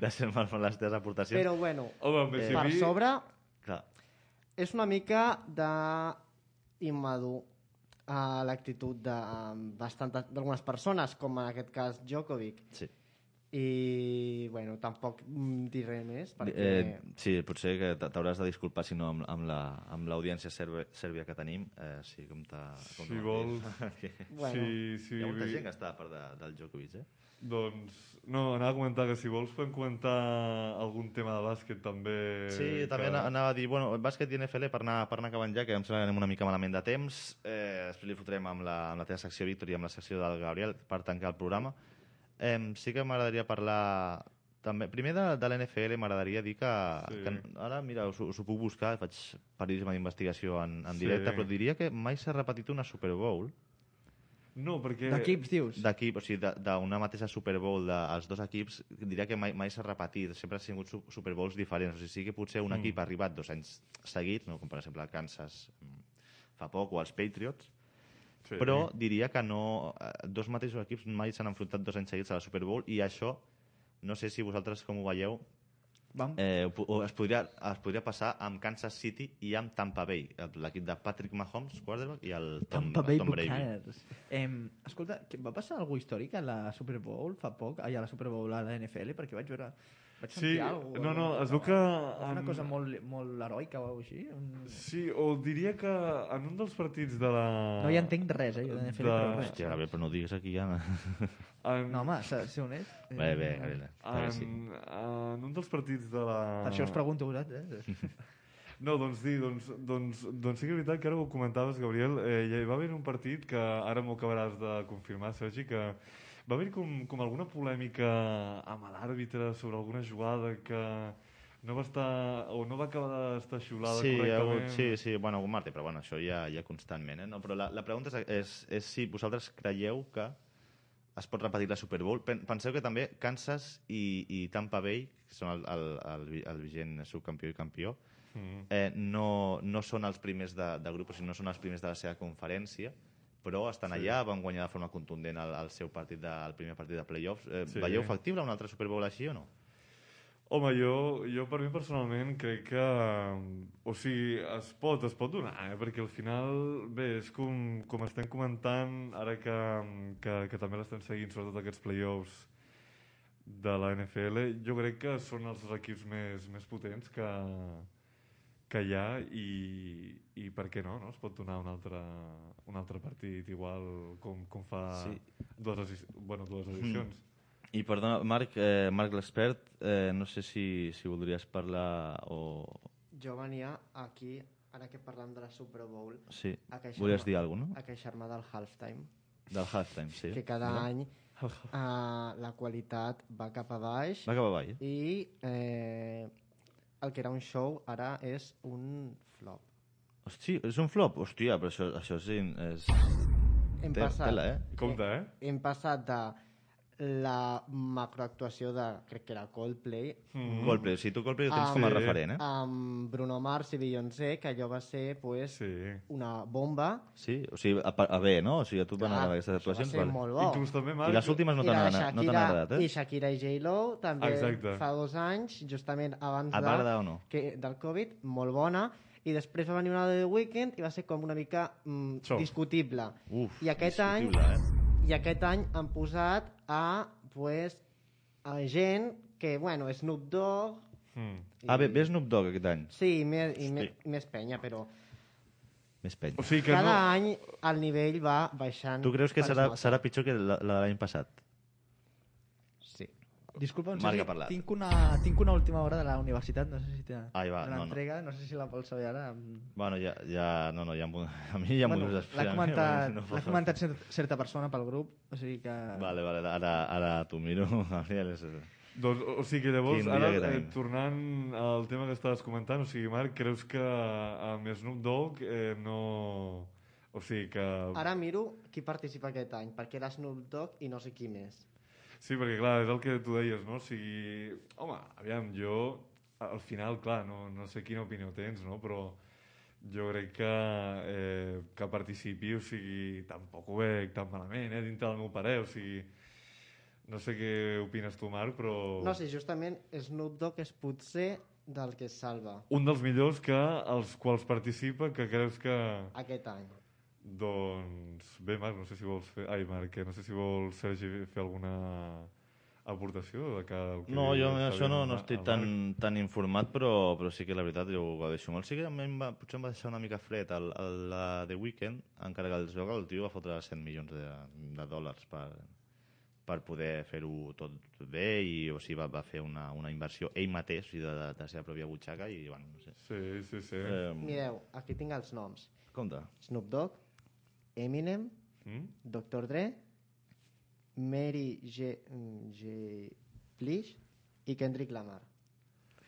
Gràcies, Marc, per les teves aportacions. Però bueno, Home, més per sobre Clar, és una mica de immadur a l'actitud d'algunes persones, com en aquest cas Djokovic. sí. I, bueno, tampoc mm, diré més, perquè... Eh, sí, potser que t'hauràs de disculpar, si no, amb, amb la- amb l'audiència sèrbia, sèrbia que tenim. Eh, sí, com t'ha... com Si vols. Bueno, Sí, sí. Hi ha molta gent que està a part de, del Djokovic, eh? Doncs, no, anava a comentar que si vols podem comentar algun tema de bàsquet també. Sí, també que... anava a dir, bueno, bàsquet i NFL per anar, per anar acabant ja, que em sembla que anem una mica malament de temps. Eh, després li fotrem amb la, amb la teva secció, Víctor, i amb la secció del Gabriel per tancar el programa. Eh, sí que m'agradaria parlar també, primer de, de l'NFL m'agradaria dir que, Sí. que ara, mira, us, us ho puc buscar, faig periodisme d'investigació en, en Sí. directe, però diria que mai s'ha repetit una Super Bowl No, perquè... D'equips, dius? d'equip, o sigui, d'una mateixa Super Bowl dels dos equips, diria que mai, mai s'ha repetit, sempre ha sigut su- Super Bowls diferents, o sigui, sí que potser un Mm. equip ha arribat dos anys seguits, no? com per exemple el Kansas mm, fa poc, o els Patriots, Sí. però diria que no, eh, dos mateixos equips mai s'han enfrontat dos anys seguits a la Super Bowl, i això, no sé si vosaltres com ho veieu, Vam... eh, o, es, podria, es podria passar amb Kansas City i amb Tampa Bay, l'equip de Patrick Mahomes, quarterback, i el Tom, Tampa Bay Tom Brady. Buccaneers. Em, escolta, que va passar alguna històric a la Super Bowl fa poc, ai, a la Super Bowl a la NFL, perquè vaig veure... Vaig Sí, alguna no, no, es veu que... Una en- cosa molt, molt heroica o així. Un... Sí, o diria que en un dels partits de la... No hi entenc res, eh, jo de De-. Hòstia, Gabriel, però no ho digues aquí ja. En, No, home, de ser honest. Eh, Bé, bé, Gabriel. bé, sí. en, en un dels partits de la... Per això us pregunto a vosaltres. Eh? No, doncs dir, doncs, doncs, doncs sí que és veritat que ara ho comentaves, Gabriel, eh, hi va haver un partit que ara m'ho acabaràs de confirmar, Sergi, que va haver com, com alguna polèmica amb l'àrbitre sobre alguna jugada que no va estar, o no va acabar d'estar xiulada Sí, correctament. hagut, sí, sí, bueno, algun martí, però bueno, això ja, ja constantment, eh? No, però la, la pregunta és, és, és si vosaltres creieu que es pot repetir la Super Bowl. Pen- Penseu que també Kansas i, i Tampa Bay, que són el, el, el, el vigent subcampió i campió, Mm. eh, no, no són els primers de, de grup, o sigui, no són els primers de la seva conferència, però estan Sí. allà, van guanyar de forma contundent el, el seu partit, de, el primer partit de playoffs. Eh, Sí. Veieu factible un altre Super Bowl així o no? Home, jo, jo per mi personalment crec que... O sigui, es pot, es pot donar, eh? perquè al final, bé, és com, com estem comentant, ara que, que, que també l'estem seguint, sobretot aquests playoffs de la NFL, jo crec que són els equips més, més potents que, que hi ha i, i per què no, no? Es pot donar un altre, un altre partit igual com, com fa Sí. dues, bueno, dues edicions. I perdona, Marc, eh, Marc l'expert, eh, no sé si, si voldries parlar o... Jo venia aquí, ara que parlem de la Super Bowl, Sí, a queixar-me volies dir alguna cosa, a queixar-me del halftime, no? Del halftime, sí. que cada Mira. any uh, la qualitat va cap a baix Va cap avall. eh? i eh, el que era un show ara és un flop. Hosti, és un flop? Hòstia, però això, això és... és... Hem Té- passat, Tela, eh? Compte, eh? hem passat de la macroactuació de, crec que era Coldplay, Mm. Coldplay, si tu Coldplay ho tens Ah, com a sí. referent, eh? amb Bruno Mars i Beyoncé, que allò va ser pues, Sí. una bomba. Sí? O sigui, a, a bé, no? O sigui, a tu et van agradar aquestes actuacions? Va ser vale. molt bo. Inclús també, I Marc... les últimes no I t'han agradat, no agradat, I eh? Shakira i J-Lo també Exacte. fa dos anys, justament abans o no? que, del Covid, molt bona, i després va venir una de The Weeknd i va ser com una mica mm, discutible. Uf, I aquest any discutible, eh? I aquest any han posat a, pues, a gent que, bueno, Snoop Dogg... Mm. Ah, bé, ve Snoop Dogg aquest any. Sí, i més, i Hosti. més, i més penya, però Més peny. O sigui que cada no... any el nivell va baixant. Tu creus que serà, serà pitjor que la, la de l'any passat? Disculpa, Marc Sergi, ha parlat. tinc una, tinc una última hora de la universitat, no sé si té Ai, va, no, no. l'entrega, no, sé si la vols saber ara. Bueno, ja, ja, no, no, ja a mi ja m'ho bueno, dius L'ha després. comentat, No l'ha fos- comentat cer certa persona pel grup, o sigui que... Vale, vale, ara, ara t'ho miro. Doncs, o sigui que llavors, Quin ara, que eh, tornant al tema que estaves comentant, o sigui, Marc, creus que amb Snoop Dogg eh, no... O sigui que... Ara miro qui participa aquest any, perquè era Snoop Dogg i no sé qui més. Sí, perquè clar, és el que tu deies, no? O sigui, home, aviam, jo, al final, clar, no, no sé quina opinió tens, no? Però jo crec que, eh, que participi, o sigui, tampoc ho veig tan malament, eh, dintre del meu parer, o sigui, no sé què opines tu, Marc, però... No sé, justament Snoop Dogg és potser del que es salva Un dels millors que els quals participa, que creus que... aquest any. Doncs bé, Marc, no sé si vols fer... Ai, Marc, que no sé si vols, Sergi, fer alguna aportació de que... el que No, jo això no, no estic Marc. tan, tan informat, però, però sí que la veritat jo ho deixo molt. Sí que a mi em va, potser em va deixar una mica fred el, el, la The Weeknd, encara que es veu que el tio va fotre 100 milions de, de dòlars per, per poder fer-ho tot bé i o sigui, va, va fer una, una inversió ell mateix, o sigui, de, de, de la seva pròpia butxaca i, bueno, no sé. Sí, sí, sí. Eh, Mireu, aquí tinc els noms. compte. Snoop Dogg, Eminem, Mm? Dr. Dre, Mary J. J. Blige i Kendrick Lamar.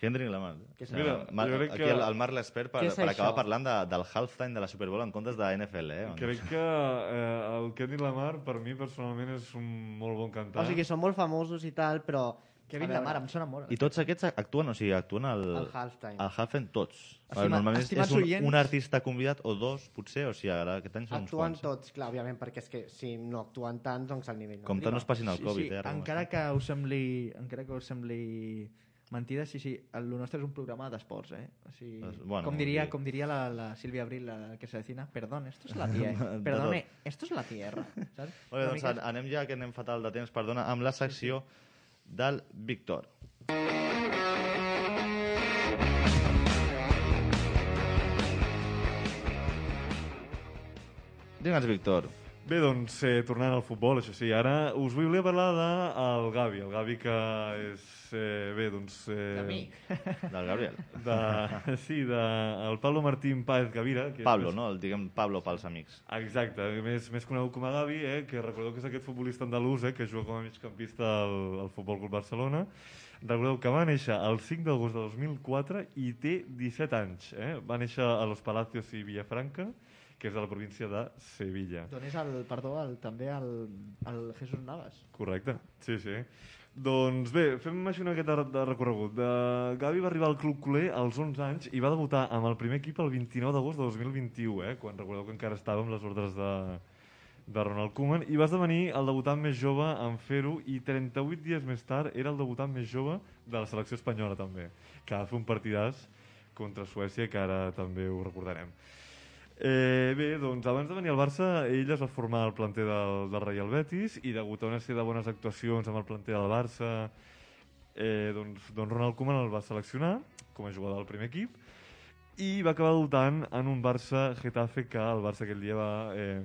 Kendrick Lamar. Que Mira, Mar, jo crec aquí que- el, el Marc l'expert per, per acabar això? parlant de, del halftime de la Super Bowl en comptes de NFL, eh? Crec que eh, el Kendrick Lamar, per mi, personalment, és un molt bon cantant. O sigui, són molt famosos i tal, però... Kevin Lamar, em sona molt. I tots aquests actuen, o sigui, actuen al... Al halftime. Al halftime tots. Estima- Vale, Normalment és, un, oients- un artista convidat o dos, potser, o sigui, ara aquest any són uns Actuen quants. tots, clar, òbviament, perquè és que si no actuen tant, doncs el nivell no Compte no es passin el Sí, Covid, sí, eh? ara com encara que us sembli, encara que us sembli mentida, sí, sí, el nostre és un programa d'esports, eh? O sigui, Es- bueno, com diria, sí. com diria la, la Sílvia Abril, la que se decina, perdón, esto es la tierra, perdone, esto es la tierra, saps? Una doncs mica- anem ja, que anem fatal de temps, perdona, amb la secció del Víctor. Digue'ns, Víctor. Bé, doncs, eh, tornant al futbol, això sí, ara us volia parlar del Gavi, el Gavi que és, eh, bé, doncs... Eh, D'amic. Del Gabriel. De, sí, de, el Pablo Martín Páez Gavira. Que és Pablo, més- no? El diguem Pablo pels amics. Exacte, més, més conegut com a Gavi, eh, que recordeu que és aquest futbolista andalús eh, que juga com a migcampista al, al Futbol Club Barcelona. Recordeu que va néixer el 5 d'agost de 2004 i té 17 anys. Eh? Va néixer a Los Palacios i Villafranca, que és de la província de Sevilla. Donés el perdó al, també al, al Jesús Navas. Correcte, sí, sí. Doncs bé, fem així una miqueta de, de recorregut. De... Gavi va arribar al Club Culer als 11 anys i va debutar amb el primer equip el 29 d'agost de 2021, eh? quan recordeu que encara estava amb les ordres de, de Ronald Koeman, i va esdevenir el debutant més jove en fer-ho i 38 dies més tard era el debutant més jove de la selecció espanyola també, que va fer un partidàs contra Suècia, que ara també ho recordarem. Eh, bé, doncs abans de venir al Barça, ell es va formar al planter del, del Real Betis i degut a una sèrie de bones actuacions amb el planter del Barça, eh, doncs, doncs Ronald Koeman el va seleccionar com a jugador del primer equip i va acabar debutant en un Barça-Getafe que el Barça aquell dia va eh,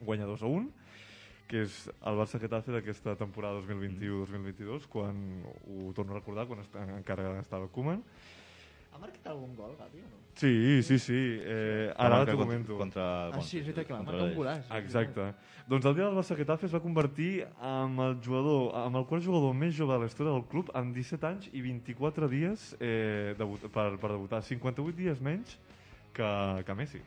guanyar 2 a 1 que és el Barça-Getafe d'aquesta temporada 2021-2022 quan ho torno a recordar quan est encara estava Koeman Ha marcat algun gol, Gavi, o no? Sí, sí, sí. Eh, ara t'ho contra- comento. Contra, Ah, sí, és veritat que va contra marcar un golaç. Exacte. Doncs el dia del Barça Getafe es va convertir en el jugador, amb el quart jugador més jove de la història del club amb 17 anys i 24 dies eh, debut, per, per debutar. 58 dies menys que, que Messi.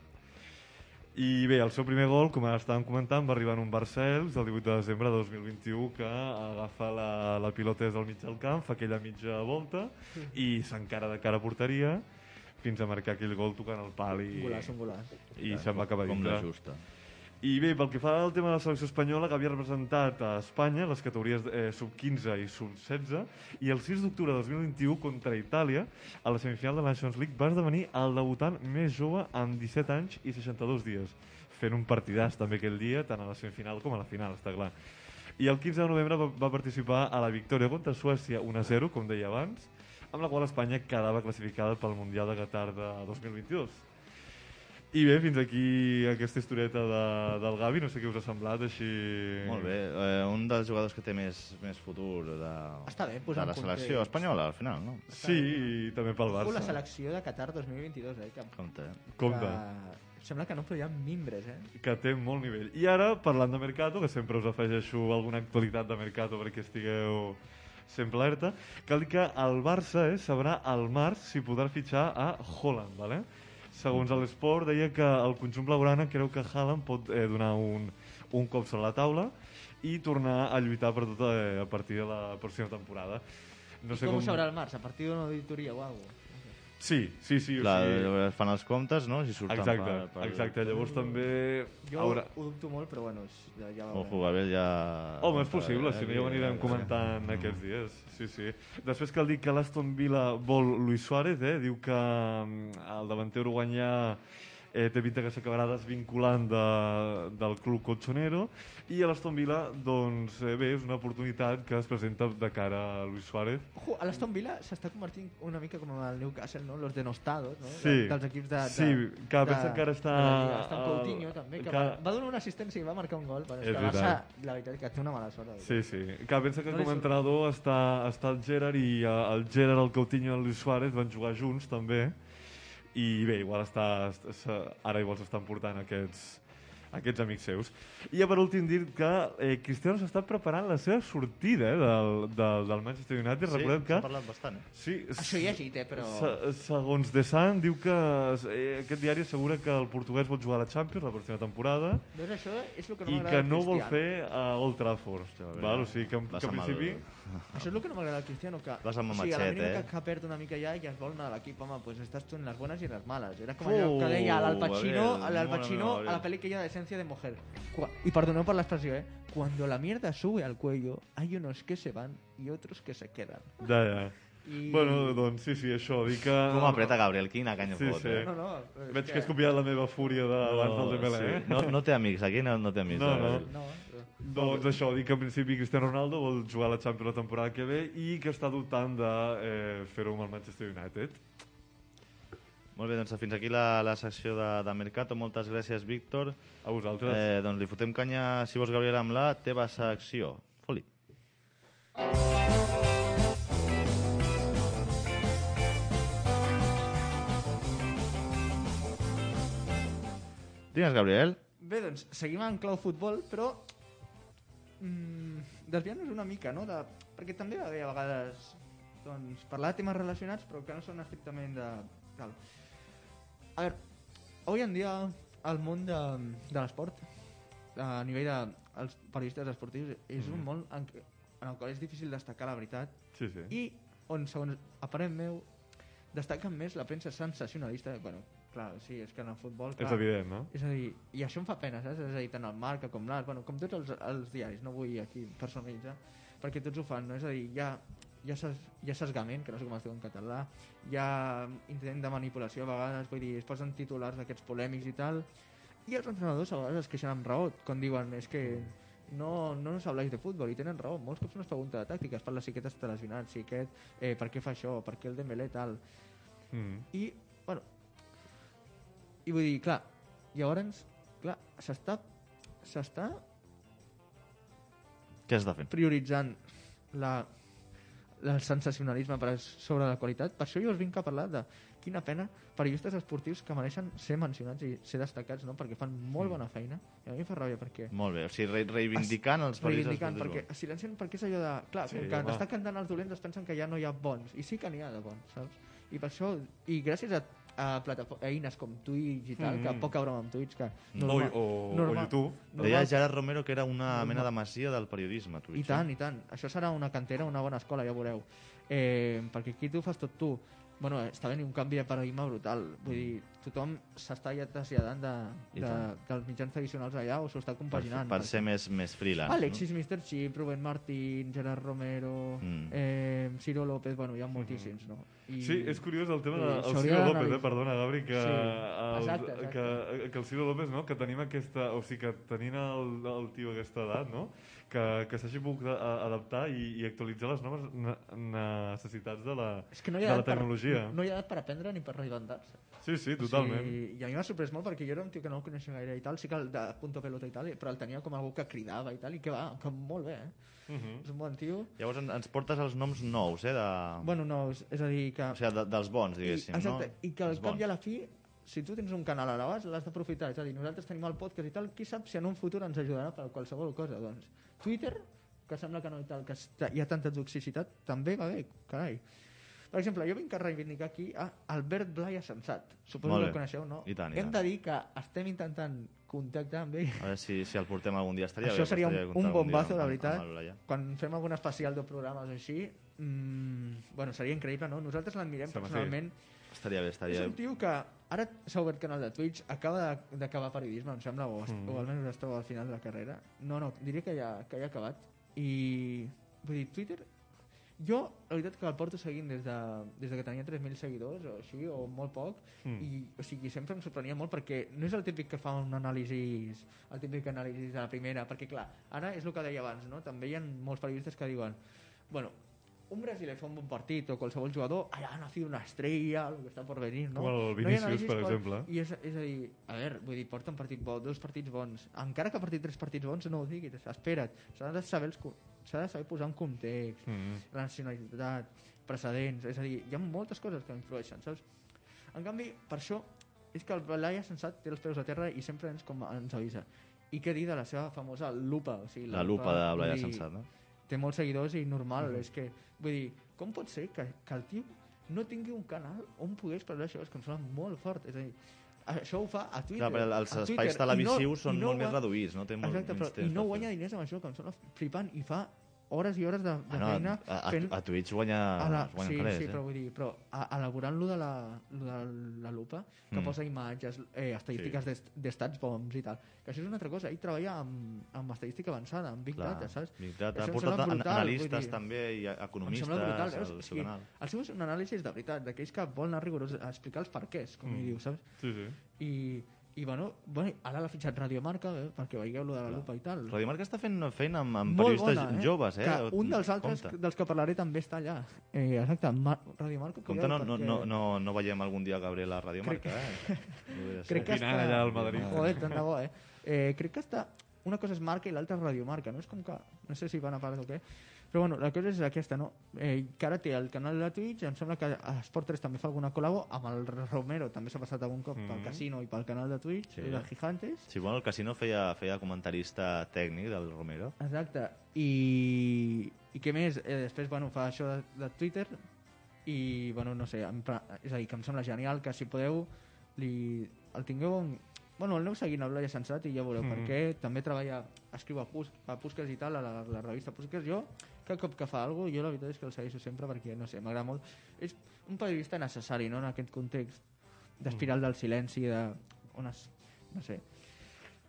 I bé, el seu primer gol, com ara estàvem comentant, va arribar en un Barça-Elx el 18 de desembre de 2021 que agafa la, la pilota des del mig del camp, fa aquella mitja volta i s'encara de cara a porteria fins a marcar aquell gol tocant el pal i, Un golaç, un golaç. i se'n va acabar Com dintre. la justa. I bé, pel que fa al tema de la selecció espanyola, que havia representat a Espanya, les categories eh, sub-15 i sub-16, i el 6 d'octubre de 2021 contra Itàlia, a la semifinal de la Nations League, va esdevenir el debutant més jove amb 17 anys i 62 dies, fent un partidàs també aquell dia, tant a la semifinal com a la final, està clar. I el 15 de novembre va, va participar a la victòria contra Suècia 1-0, com deia abans, amb la qual Espanya quedava classificada pel Mundial de Qatar de 2022. I bé, fins aquí aquesta historieta de, del Gavi, no sé què us ha semblat, així... Molt bé. Eh, un dels jugadors que té més, més futur de, Està bé de la selecció context. espanyola, al final, no? Sí, i també pel la Barça. selecció de Qatar 2022, eh? Que, Compte. Compte, que sembla que no, però hi ha mimbres, eh? que té molt nivell. I ara, parlant de Mercato, que sempre us afegeixo alguna actualitat de Mercato perquè estigueu sempre alerta, cal dir que el Barça eh, sabrà al març si podrà fitxar a Holland, ¿vale? Segons l'Esport, deia que el conjunt blaugrana creu que Haaland pot eh, donar un, un cop sobre la taula i tornar a lluitar per tot eh, a partir de la pròxima temporada. No Com, com ho sabrà el març? A partir d'una auditoria o alguna cosa? Sí, sí, sí. O Clar, sigui... llavors fan els comptes, no? Si surten Exacte, per, per... exacte. Llavors també... Jo Haurà... ho dubto molt, però bueno, ja, ja Ojo, veurem. Gabriel, ja... Home, és possible, si no ja ho anirem Sí. comentant aquests dies. Sí, sí. Després cal dir que l'Aston Villa vol Luis Suárez, eh? diu que mm, el davanter uruguanyà eh, té pinta que s'acabarà desvinculant de, del club colchonero i a l'Aston Villa, doncs, eh, bé, és una oportunitat que es presenta de cara a Luis Suárez. Ojo, a l'Aston Villa s'està convertint una mica com el Newcastle, no? Los denostados, no? Sí. De, dels equips de... de Sí, que pensa que ara està- de Lliga. Està en Coutinho, també, que, que- va, va donar una assistència i va marcar un gol. Però és, És que Barça, veritat. la veritat és que té una mala sort. Sí, sí. Que pensa que No com a entrenador està, està el Gerard i eh, el Gerard, el Coutinho i el Luis Suárez van jugar junts també i bé, igual està, està ara igual s'estan portant aquests aquests amics seus. I ja per últim dir que eh, Cristiano s'està preparant la seva sortida eh, del, del, del Manchester United. Sí, Recordem que... s'ha parlat bastant, eh? Sí, Això hi ha llegit, eh, però... Se, segons The Sun, diu que eh, aquest diari assegura que el portuguès vol jugar a la Champions la pròxima temporada Doncs això és el que no i que no vol fer a Old Trafford. Hòstia, Val? O sigui que, que en amb el- principi... Això és el que no m'agrada del Cristiano, que, Vas amb o sigui, a la mínima eh? que, que perd una mica ja i es vol anar a l'equip, home, pues estàs tu en les bones i en les males. Era com allò que deia l'Al Pacino, Pacino Gabriel. a la pel·li aquella de Esencia de Mujer. Y perdoneu per l'expressió, eh? Cuando la mierda sube al cuello, hay unos que se van y otros que se quedan. Ja, ja. I... Bueno, doncs sí, sí, això, dic que... Com apreta Gabriel, quina canya Sí, fot, sí. eh? No, no, és Veig que has copiat la meva fúria d'abans del Dembélé, sí. eh? no, no té amics, aquí no, no té amics. No, eh, no. No, però... Doncs això, dic que en principi Cristiano Ronaldo vol jugar a la Champions la temporada que ve i que està dubtant de eh, fer-ho amb el Manchester United. Molt bé, doncs fins aquí la, la secció de, de Mercato. Moltes gràcies, Víctor. A vosaltres. Eh, doncs li fotem canya, si vols, Gabriel, amb la teva secció. Foli. Digues, Gabriel. Bé, doncs, seguim en clau futbol, però mm, desviant-nos una mica, no? De, perquè també va haver a vegades doncs, parlar de temes relacionats, però que no són estrictament de... Tal. A veure, avui en dia el món de, de l'esport, a nivell de els periodistes esportius, és un món en, què, en el qual és difícil destacar la veritat Sí, sí. i on, segons a parer meu, destaquen més la premsa sensacionalista. Bueno, clar, sí, és que en el futbol... És Clar, evident, no? és a dir, i això em fa pena, saps? És a dir, tant el Marca com l'Art, bueno, com tots els, els diaris, no vull aquí personalitzar, perquè tots ho fan, no? És a dir, hi ha, hi ha, ses, hi ha sesgament, que no sé com es diu en català, hi ha intent de manipulació a vegades, vull dir, es posen titulars d'aquests polèmics i tal, i els entrenadors a vegades es queixen amb raó, quan diuen, és que no, no nos habláis de futbol, i tenen raó, molts cops no es pregunta de tàctiques, parla si aquest està lesionat, si aquest, eh, per què fa això, per què el Dembélé tal, Mm. i, bueno, I vull dir, clar, llavors, clar, s'està s'està Què has de fer? prioritzant la, el sensacionalisme per sobre la qualitat. Per això jo us vinc a parlar de quina pena periodistes esportius que mereixen ser mencionats i ser destacats, no? perquè fan molt bona feina. I a mi em fa ràbia perquè Molt bé, o sigui, re reivindicant els periodistes reivindicant, perquè es silencien perquè és allò de... Clar, Sí, que t'està cantant els dolents es pensen que ja no hi ha bons. I sí que n'hi ha de bons, saps? I per això, i gràcies a, a plataformes, eines com Twitch i tal, Mm. que poca broma amb Twitch, que... O, o, o YouTube. Deia Gerard Romero que era una mena de masia del periodisme, I Twitch. tant, i tant. Això serà una cantera, una bona escola, ja veureu. Eh, perquè aquí tu fas tot tu. Bueno, està venint un canvi de paradigma brutal. Vull dir, tothom s'està ja traslladant de, de, dels mitjans tradicionals allà o s'ho està Per, compaginant. per ser més, més freelance. Alexis, Mr. Chip, Rubén Martín, Gerard Romero, Mm. eh, Ciro López, bueno, hi ha moltíssims, no? I... Sí, és curiós el tema del s'hauria Ciro López, eh? perdona, Gabri, que, Sí, el, exacte, exacte. que, que el Ciro López, no? que tenim aquesta... O sigui, que tenint el, el tio aquesta edat, no? Que, que s'hagi pogut adaptar i, i actualitzar les noves ne necessitats de la, És que no hi de la edat per, tecnologia. no hi ha edat per aprendre ni per reinventar-se. Sí, sí, totalment. Sí, I a mi m'ha sorprès molt perquè jo era un tio que no el coneixia gaire i tal, sí que el de punto pelota i tal, però el tenia com algú que cridava i tal, i que va, que molt bé, eh? Uh -huh. És un bon tio. Llavors en- ens portes els noms nous, eh? De... Bueno, no, és, a dir que... O sigui, de, dels bons, I, diguéssim, exacte, no? i que al cap bons. i a la fi, si tu tens un canal a l'abast, l'has d'aprofitar. És a dir, nosaltres tenim el podcast i tal, qui sap si en un futur ens ajudarà per qualsevol cosa. Doncs Twitter, que sembla que no i tal, que hi ha tanta toxicitat, també va bé, carai. Per exemple, jo vinc a reivindicar aquí a Albert Blai Sensat. Suposo que el coneixeu, no? I tant, i Hem tant. de dir que estem intentant contactar amb ell. A veure si, si el portem algun dia. Estaria Això bé, seria un, un dia bombazo, amb- la veritat. Blai. Quan fem algun especial de programes així, mmm, bueno, seria increïble, no? Nosaltres l'admirem home, sí. Estaria bé, És estaria un bé. tio que ara s'ha obert canal de Twitch, acaba de- d'acabar periodisme, em sembla, o, Mm. o almenys es troba al final de la carrera. No, no, diria que ja, que ja ha acabat. I, vull dir, Twitter, jo, la veritat que el porto seguint des de, des de que tenia 3.000 seguidors o així, o molt poc, Mm. i o sigui, sempre em sorprenia molt perquè no és el típic que fa un anàlisi el típic anàlisi de la primera, perquè clar, ara és el que deia abans, no? també hi ha molts periodistes que diuen bueno, un brasiler fa un bon partit o qualsevol jugador, allà ha nacido una estrella, el que està por venir, no? Com el no Vinícius, per exemple. I és, és a dir, a veure, vull dir, porta un partit bo, dos partits bons, encara que ha partit tres partits bons, no ho diguis, espera't, s'ha de saber, els, s'ha de saber posar en context, Mm. la nacionalitat, precedents, és a dir, hi ha moltes coses que influeixen, saps? En canvi, per això, és que el Blai Sensat té els peus a terra i sempre ens, com, ens avisa. I què dir de la seva famosa lupa? O sigui, La lupa de vull Blai dir, Sensat, no? Té molts seguidors i normal, és que, vull dir, com pot ser que, que el tio no tingui un canal on pogués parlar això? És que em sona molt fort, és a dir, això ho fa a Twitter. Clar, però els espais Twitter, televisius no, són no molt més gua- reduïts, no? Té molt Exacte, però, i no guanya diners amb això, que em sona flipant, i fa hores i hores de, de Bueno, feina a, a, fent... a Twitch guanya, a la, es guanyen sí, calés, sí, eh? però vull dir, però a, elaborant lo de la, lo de la lupa, que Mm. posa imatges, eh, estadístiques d'est- d'estats bombs i tal, que això és una altra cosa, ell treballa amb, amb estadística avançada, amb Big Clar, Data, saps? Big Data. Ha portat brutal, analistes dir, també i economistes brutal, veus? al seu canal. el seu és un anàlisi de veritat, d'aquells que volen anar rigorós a explicar els perquès, com Mm. mm. diu, saps? Sí, sí. I, i bueno, bueno, ara l'ha fitxat Radiomarca, eh, perquè veieu lo de la lupa i tal. Radio Marca està fent feina amb, amb Molt periodistes bona, eh? joves, eh? Que un dels altres Compte. dels que parlaré també està allà. Eh, exacte, Mar Radio Marca. Compte, no, no, perquè- no, no, no veiem algun dia Gabriel a Radio Marca, eh? Dir, Crec que està... allà al Madrid. Joder, tant de bo, eh? eh? Crec que està... Una cosa és marca i l'altra és radiomarca, no? És com que... No sé si van a part o què. Però bueno, la cosa és aquesta, no? Eh, que ara té el canal de Twitch, em sembla que a Sport 3 també fa alguna col·labo, amb el Romero també s'ha passat algun cop Mhm. pel casino i pel canal de Twitch, Sí. sí. de Gigantes. Sí, bueno, el casino feia, feia comentarista tècnic del Romero. Exacte. I, i què més? Eh, després, bueno, fa això de, de Twitter i, bueno, no sé, em, és a dir, que em sembla genial que si podeu li, el tingueu en, bueno, el aneu seguint a Blai Sensat i ja veureu mm. -hmm. perquè també treballa, escriu a, Pus, a Pusques i tal, a la, la revista Pusques. Jo, cada cop que fa alguna cosa, jo la veritat és que el segueixo sempre perquè, no sé, m'agrada molt. És un periodista necessari, no?, en aquest context d'espiral del silenci, de... On es, no sé,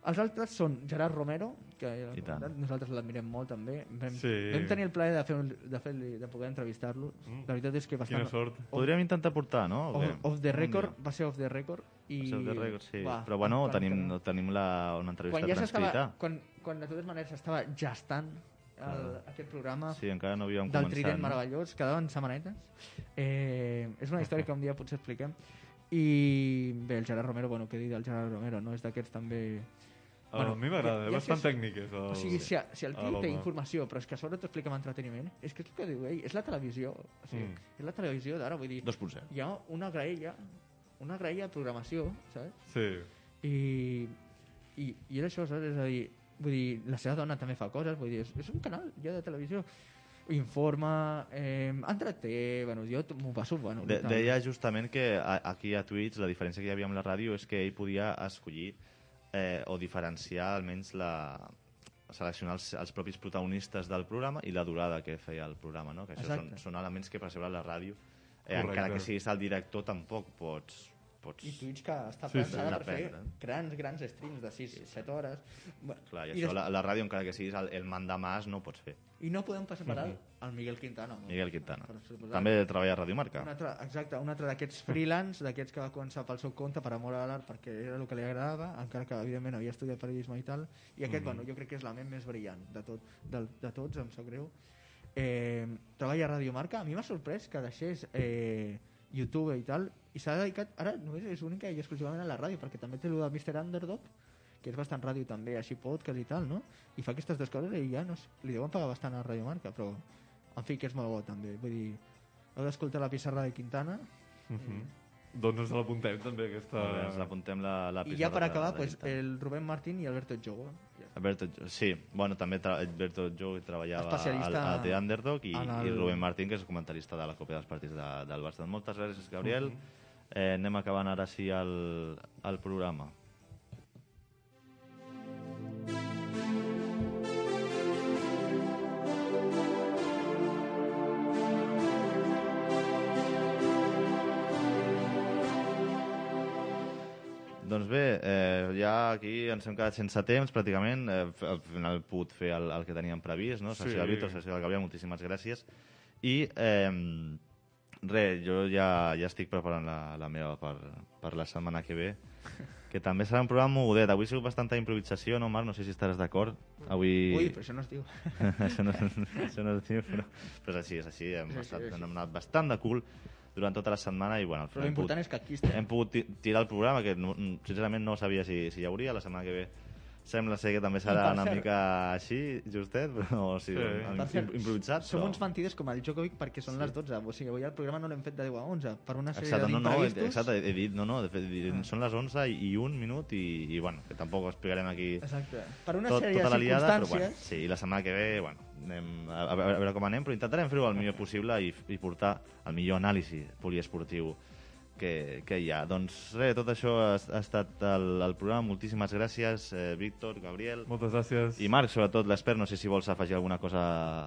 els altres són Gerard Romero, que ja nosaltres l'admirem molt també. Vam, Sí. vam tenir el plaer de, fer, un- de, fer de poder entrevistar-lo. Mm. La veritat és que Quina bastant... sort. Podríem intentar portar, no? Off, off the record, va ser off the record. I... Va ser off the record, sí. Uah, Però bueno, quan- tenim, quan- tenim la, una entrevista quan ja transcrita. Quan, quan de totes maneres estava gestant el, aquest programa Sí, encara no havíem del començat. Trident no? meravellós, quedaven setmanetes. Eh, és una història que un dia potser expliquem. I bé, el Gerard Romero, bueno, què dir del Gerard Romero, no? És d'aquests també... Bueno, a mi m'agrada, ja- és ja bastant si és- tècnic. És el... O sigui, si, si el tio té informació, però és que a sobre t'ho explica amb entreteniment, és que és el que diu ell, és la televisió. O sigui, Mm. és la televisió d'ara, vull dir, 2.0. hi ha una graella, una graella de programació, saps? Sí. I, i, i és això, saps? És a dir, vull dir, la seva dona també fa coses, vull dir, és, és un canal ja de televisió. Informa, eh, entreté, bueno, jo m'ho passo, bueno. De, deia justament que a, aquí a Twitch la diferència que hi havia amb la ràdio és que ell podia escollir eh, o diferenciar almenys la seleccionar els, els propis protagonistes del programa i la durada que feia el programa, no? que això són, Exacte. són elements que per exemple la ràdio eh, Correcte. encara que siguis el director tampoc pots, pots... I Twitch que està Sí, sí. pensada per fer eh? grans, grans streams de 6-7 hores. Bueno, Clar, i i això des- la, la ràdio encara que siguis el, el mandamàs no ho pots fer. I no podem passar per alt el Miguel Quintana. Miguel Quintana. Per. També treballa a Radio Marca. Un altre, exacte, un altre d'aquests freelance, d'aquests que va començar pel seu compte per amor a l'art, perquè era el que li agradava, encara que evidentment havia estudiat periodisme i tal, i aquest, bueno, jo crec que és la ment més brillant de, tot, de, de tots, em sap greu. Eh, treballa a Radio Marca, a mi m'ha sorprès que deixés eh, YouTube i tal, i s'ha dedicat, ara només és única i exclusivament a la ràdio, perquè també té el de Mr. Underdog, que és bastant ràdio també, així podcast i tal, no? I fa aquestes dues coses i ja no sé, li deuen pagar bastant a Radio Marca, però en fi, que és molt bo també, vull dir, heu d'escoltar la pissarra de Quintana, Mhm. Doncs ens l'apuntem també, aquesta... Bé, ens apuntem la, la i ja per acabar, de- de pues, el Rubén Martín i Alberto Jogo. Alberto, sí, bueno, també Alberto Jo treballava al, Especialista al The Underdog i, el... i Rubén Martín, que és comentarista de la Copa dels Partits de, del Barça. Moltes gràcies, Gabriel. Eh, anem acabant ara sí el, el programa. Doncs bé, eh, ja aquí ens hem quedat sense temps, pràcticament. Eh, al final pogut fer el, el que teníem previst, no? Sessió Sí. de Víctor, sessió del Gabriel, moltíssimes gràcies. I, eh, res, jo ja, ja estic preparant la, la meva per, per la setmana que ve, que també serà un programa mogudet. Avui ha sigut bastanta improvisació, no, Marc? No sé si estaràs d'acord. Avui... Ui, però això no es diu. això, no, això no es diu, però, però és així, és així. Hem, sí, estat, sí. hem anat bastant de cul durant tota la setmana i, bueno, Però l'important és que aquí estem. hem pogut ti- tirar el programa, que no, sincerament no sabia si, si hi hauria, la setmana que ve sembla ser que també serà una cert- mica així, justet, però o sigui, Sí. sí. Improvisat. Som però... uns mentides com el Djokovic perquè són les 12. O sigui, avui el programa no l'hem fet de 10 a 11 per una sèrie Exacte, no, no, exacte, he dit, no, no, de fet, dit, són les 11 i, i un minut i, i, bueno, que tampoc ho explicarem aquí Exacte. Per una tot, sèrie tota de la liada, però bueno, sí, i la setmana que ve, bueno, anem a, a, veure, a veure com anem, però intentarem fer-ho el millor possible i, i portar el millor anàlisi poliesportiu que, que hi ha. Doncs res, tot això ha, ha estat el, el programa. Moltíssimes gràcies, eh, Víctor, Gabriel Moltes gràcies. i Marc, sobretot l'expert. No sé si vols afegir alguna cosa,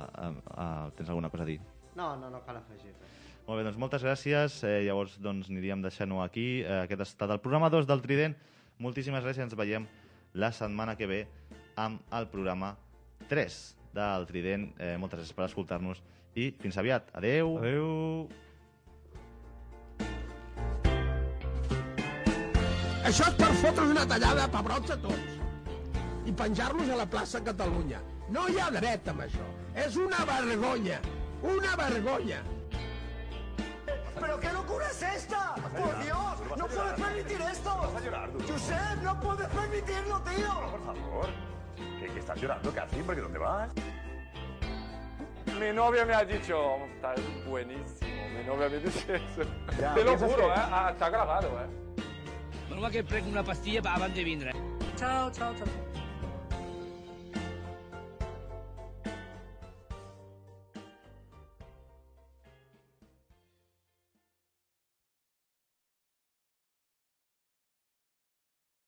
a, a, tens alguna cosa a dir. No, no, no cal afegir res. Molt bé, doncs moltes gràcies. Eh, llavors doncs, aniríem deixant-ho aquí. Eh, aquest ha estat el programa 2 del Trident. Moltíssimes gràcies. Ens veiem la setmana que ve amb el programa 3 del Trident. Eh, moltes gràcies per escoltar-nos i fins aviat. Adeu. Adéu. Això és per fotre una tallada a pebrots a tots i penjar-los a la plaça Catalunya. No hi ha dret amb això. És una vergonya. Una vergonya. ¿Pero qué locura es esta? ¡Por Dios! ¡No puedes permitir esto! ¡Josep, no puedes permitirlo, tío! Por favor. ¿Qué, qué estás llorando, Cathy? ¿Por qué dónde vas? Mi novia me ha dicho, estás buenísimo. Mi novia me dice eso. Ya, Te lo juro, que- ¿eh? Ah, Está grabado, ¿eh? Mal que prenc una pastilla abans de vindre. Chao, chao, chao.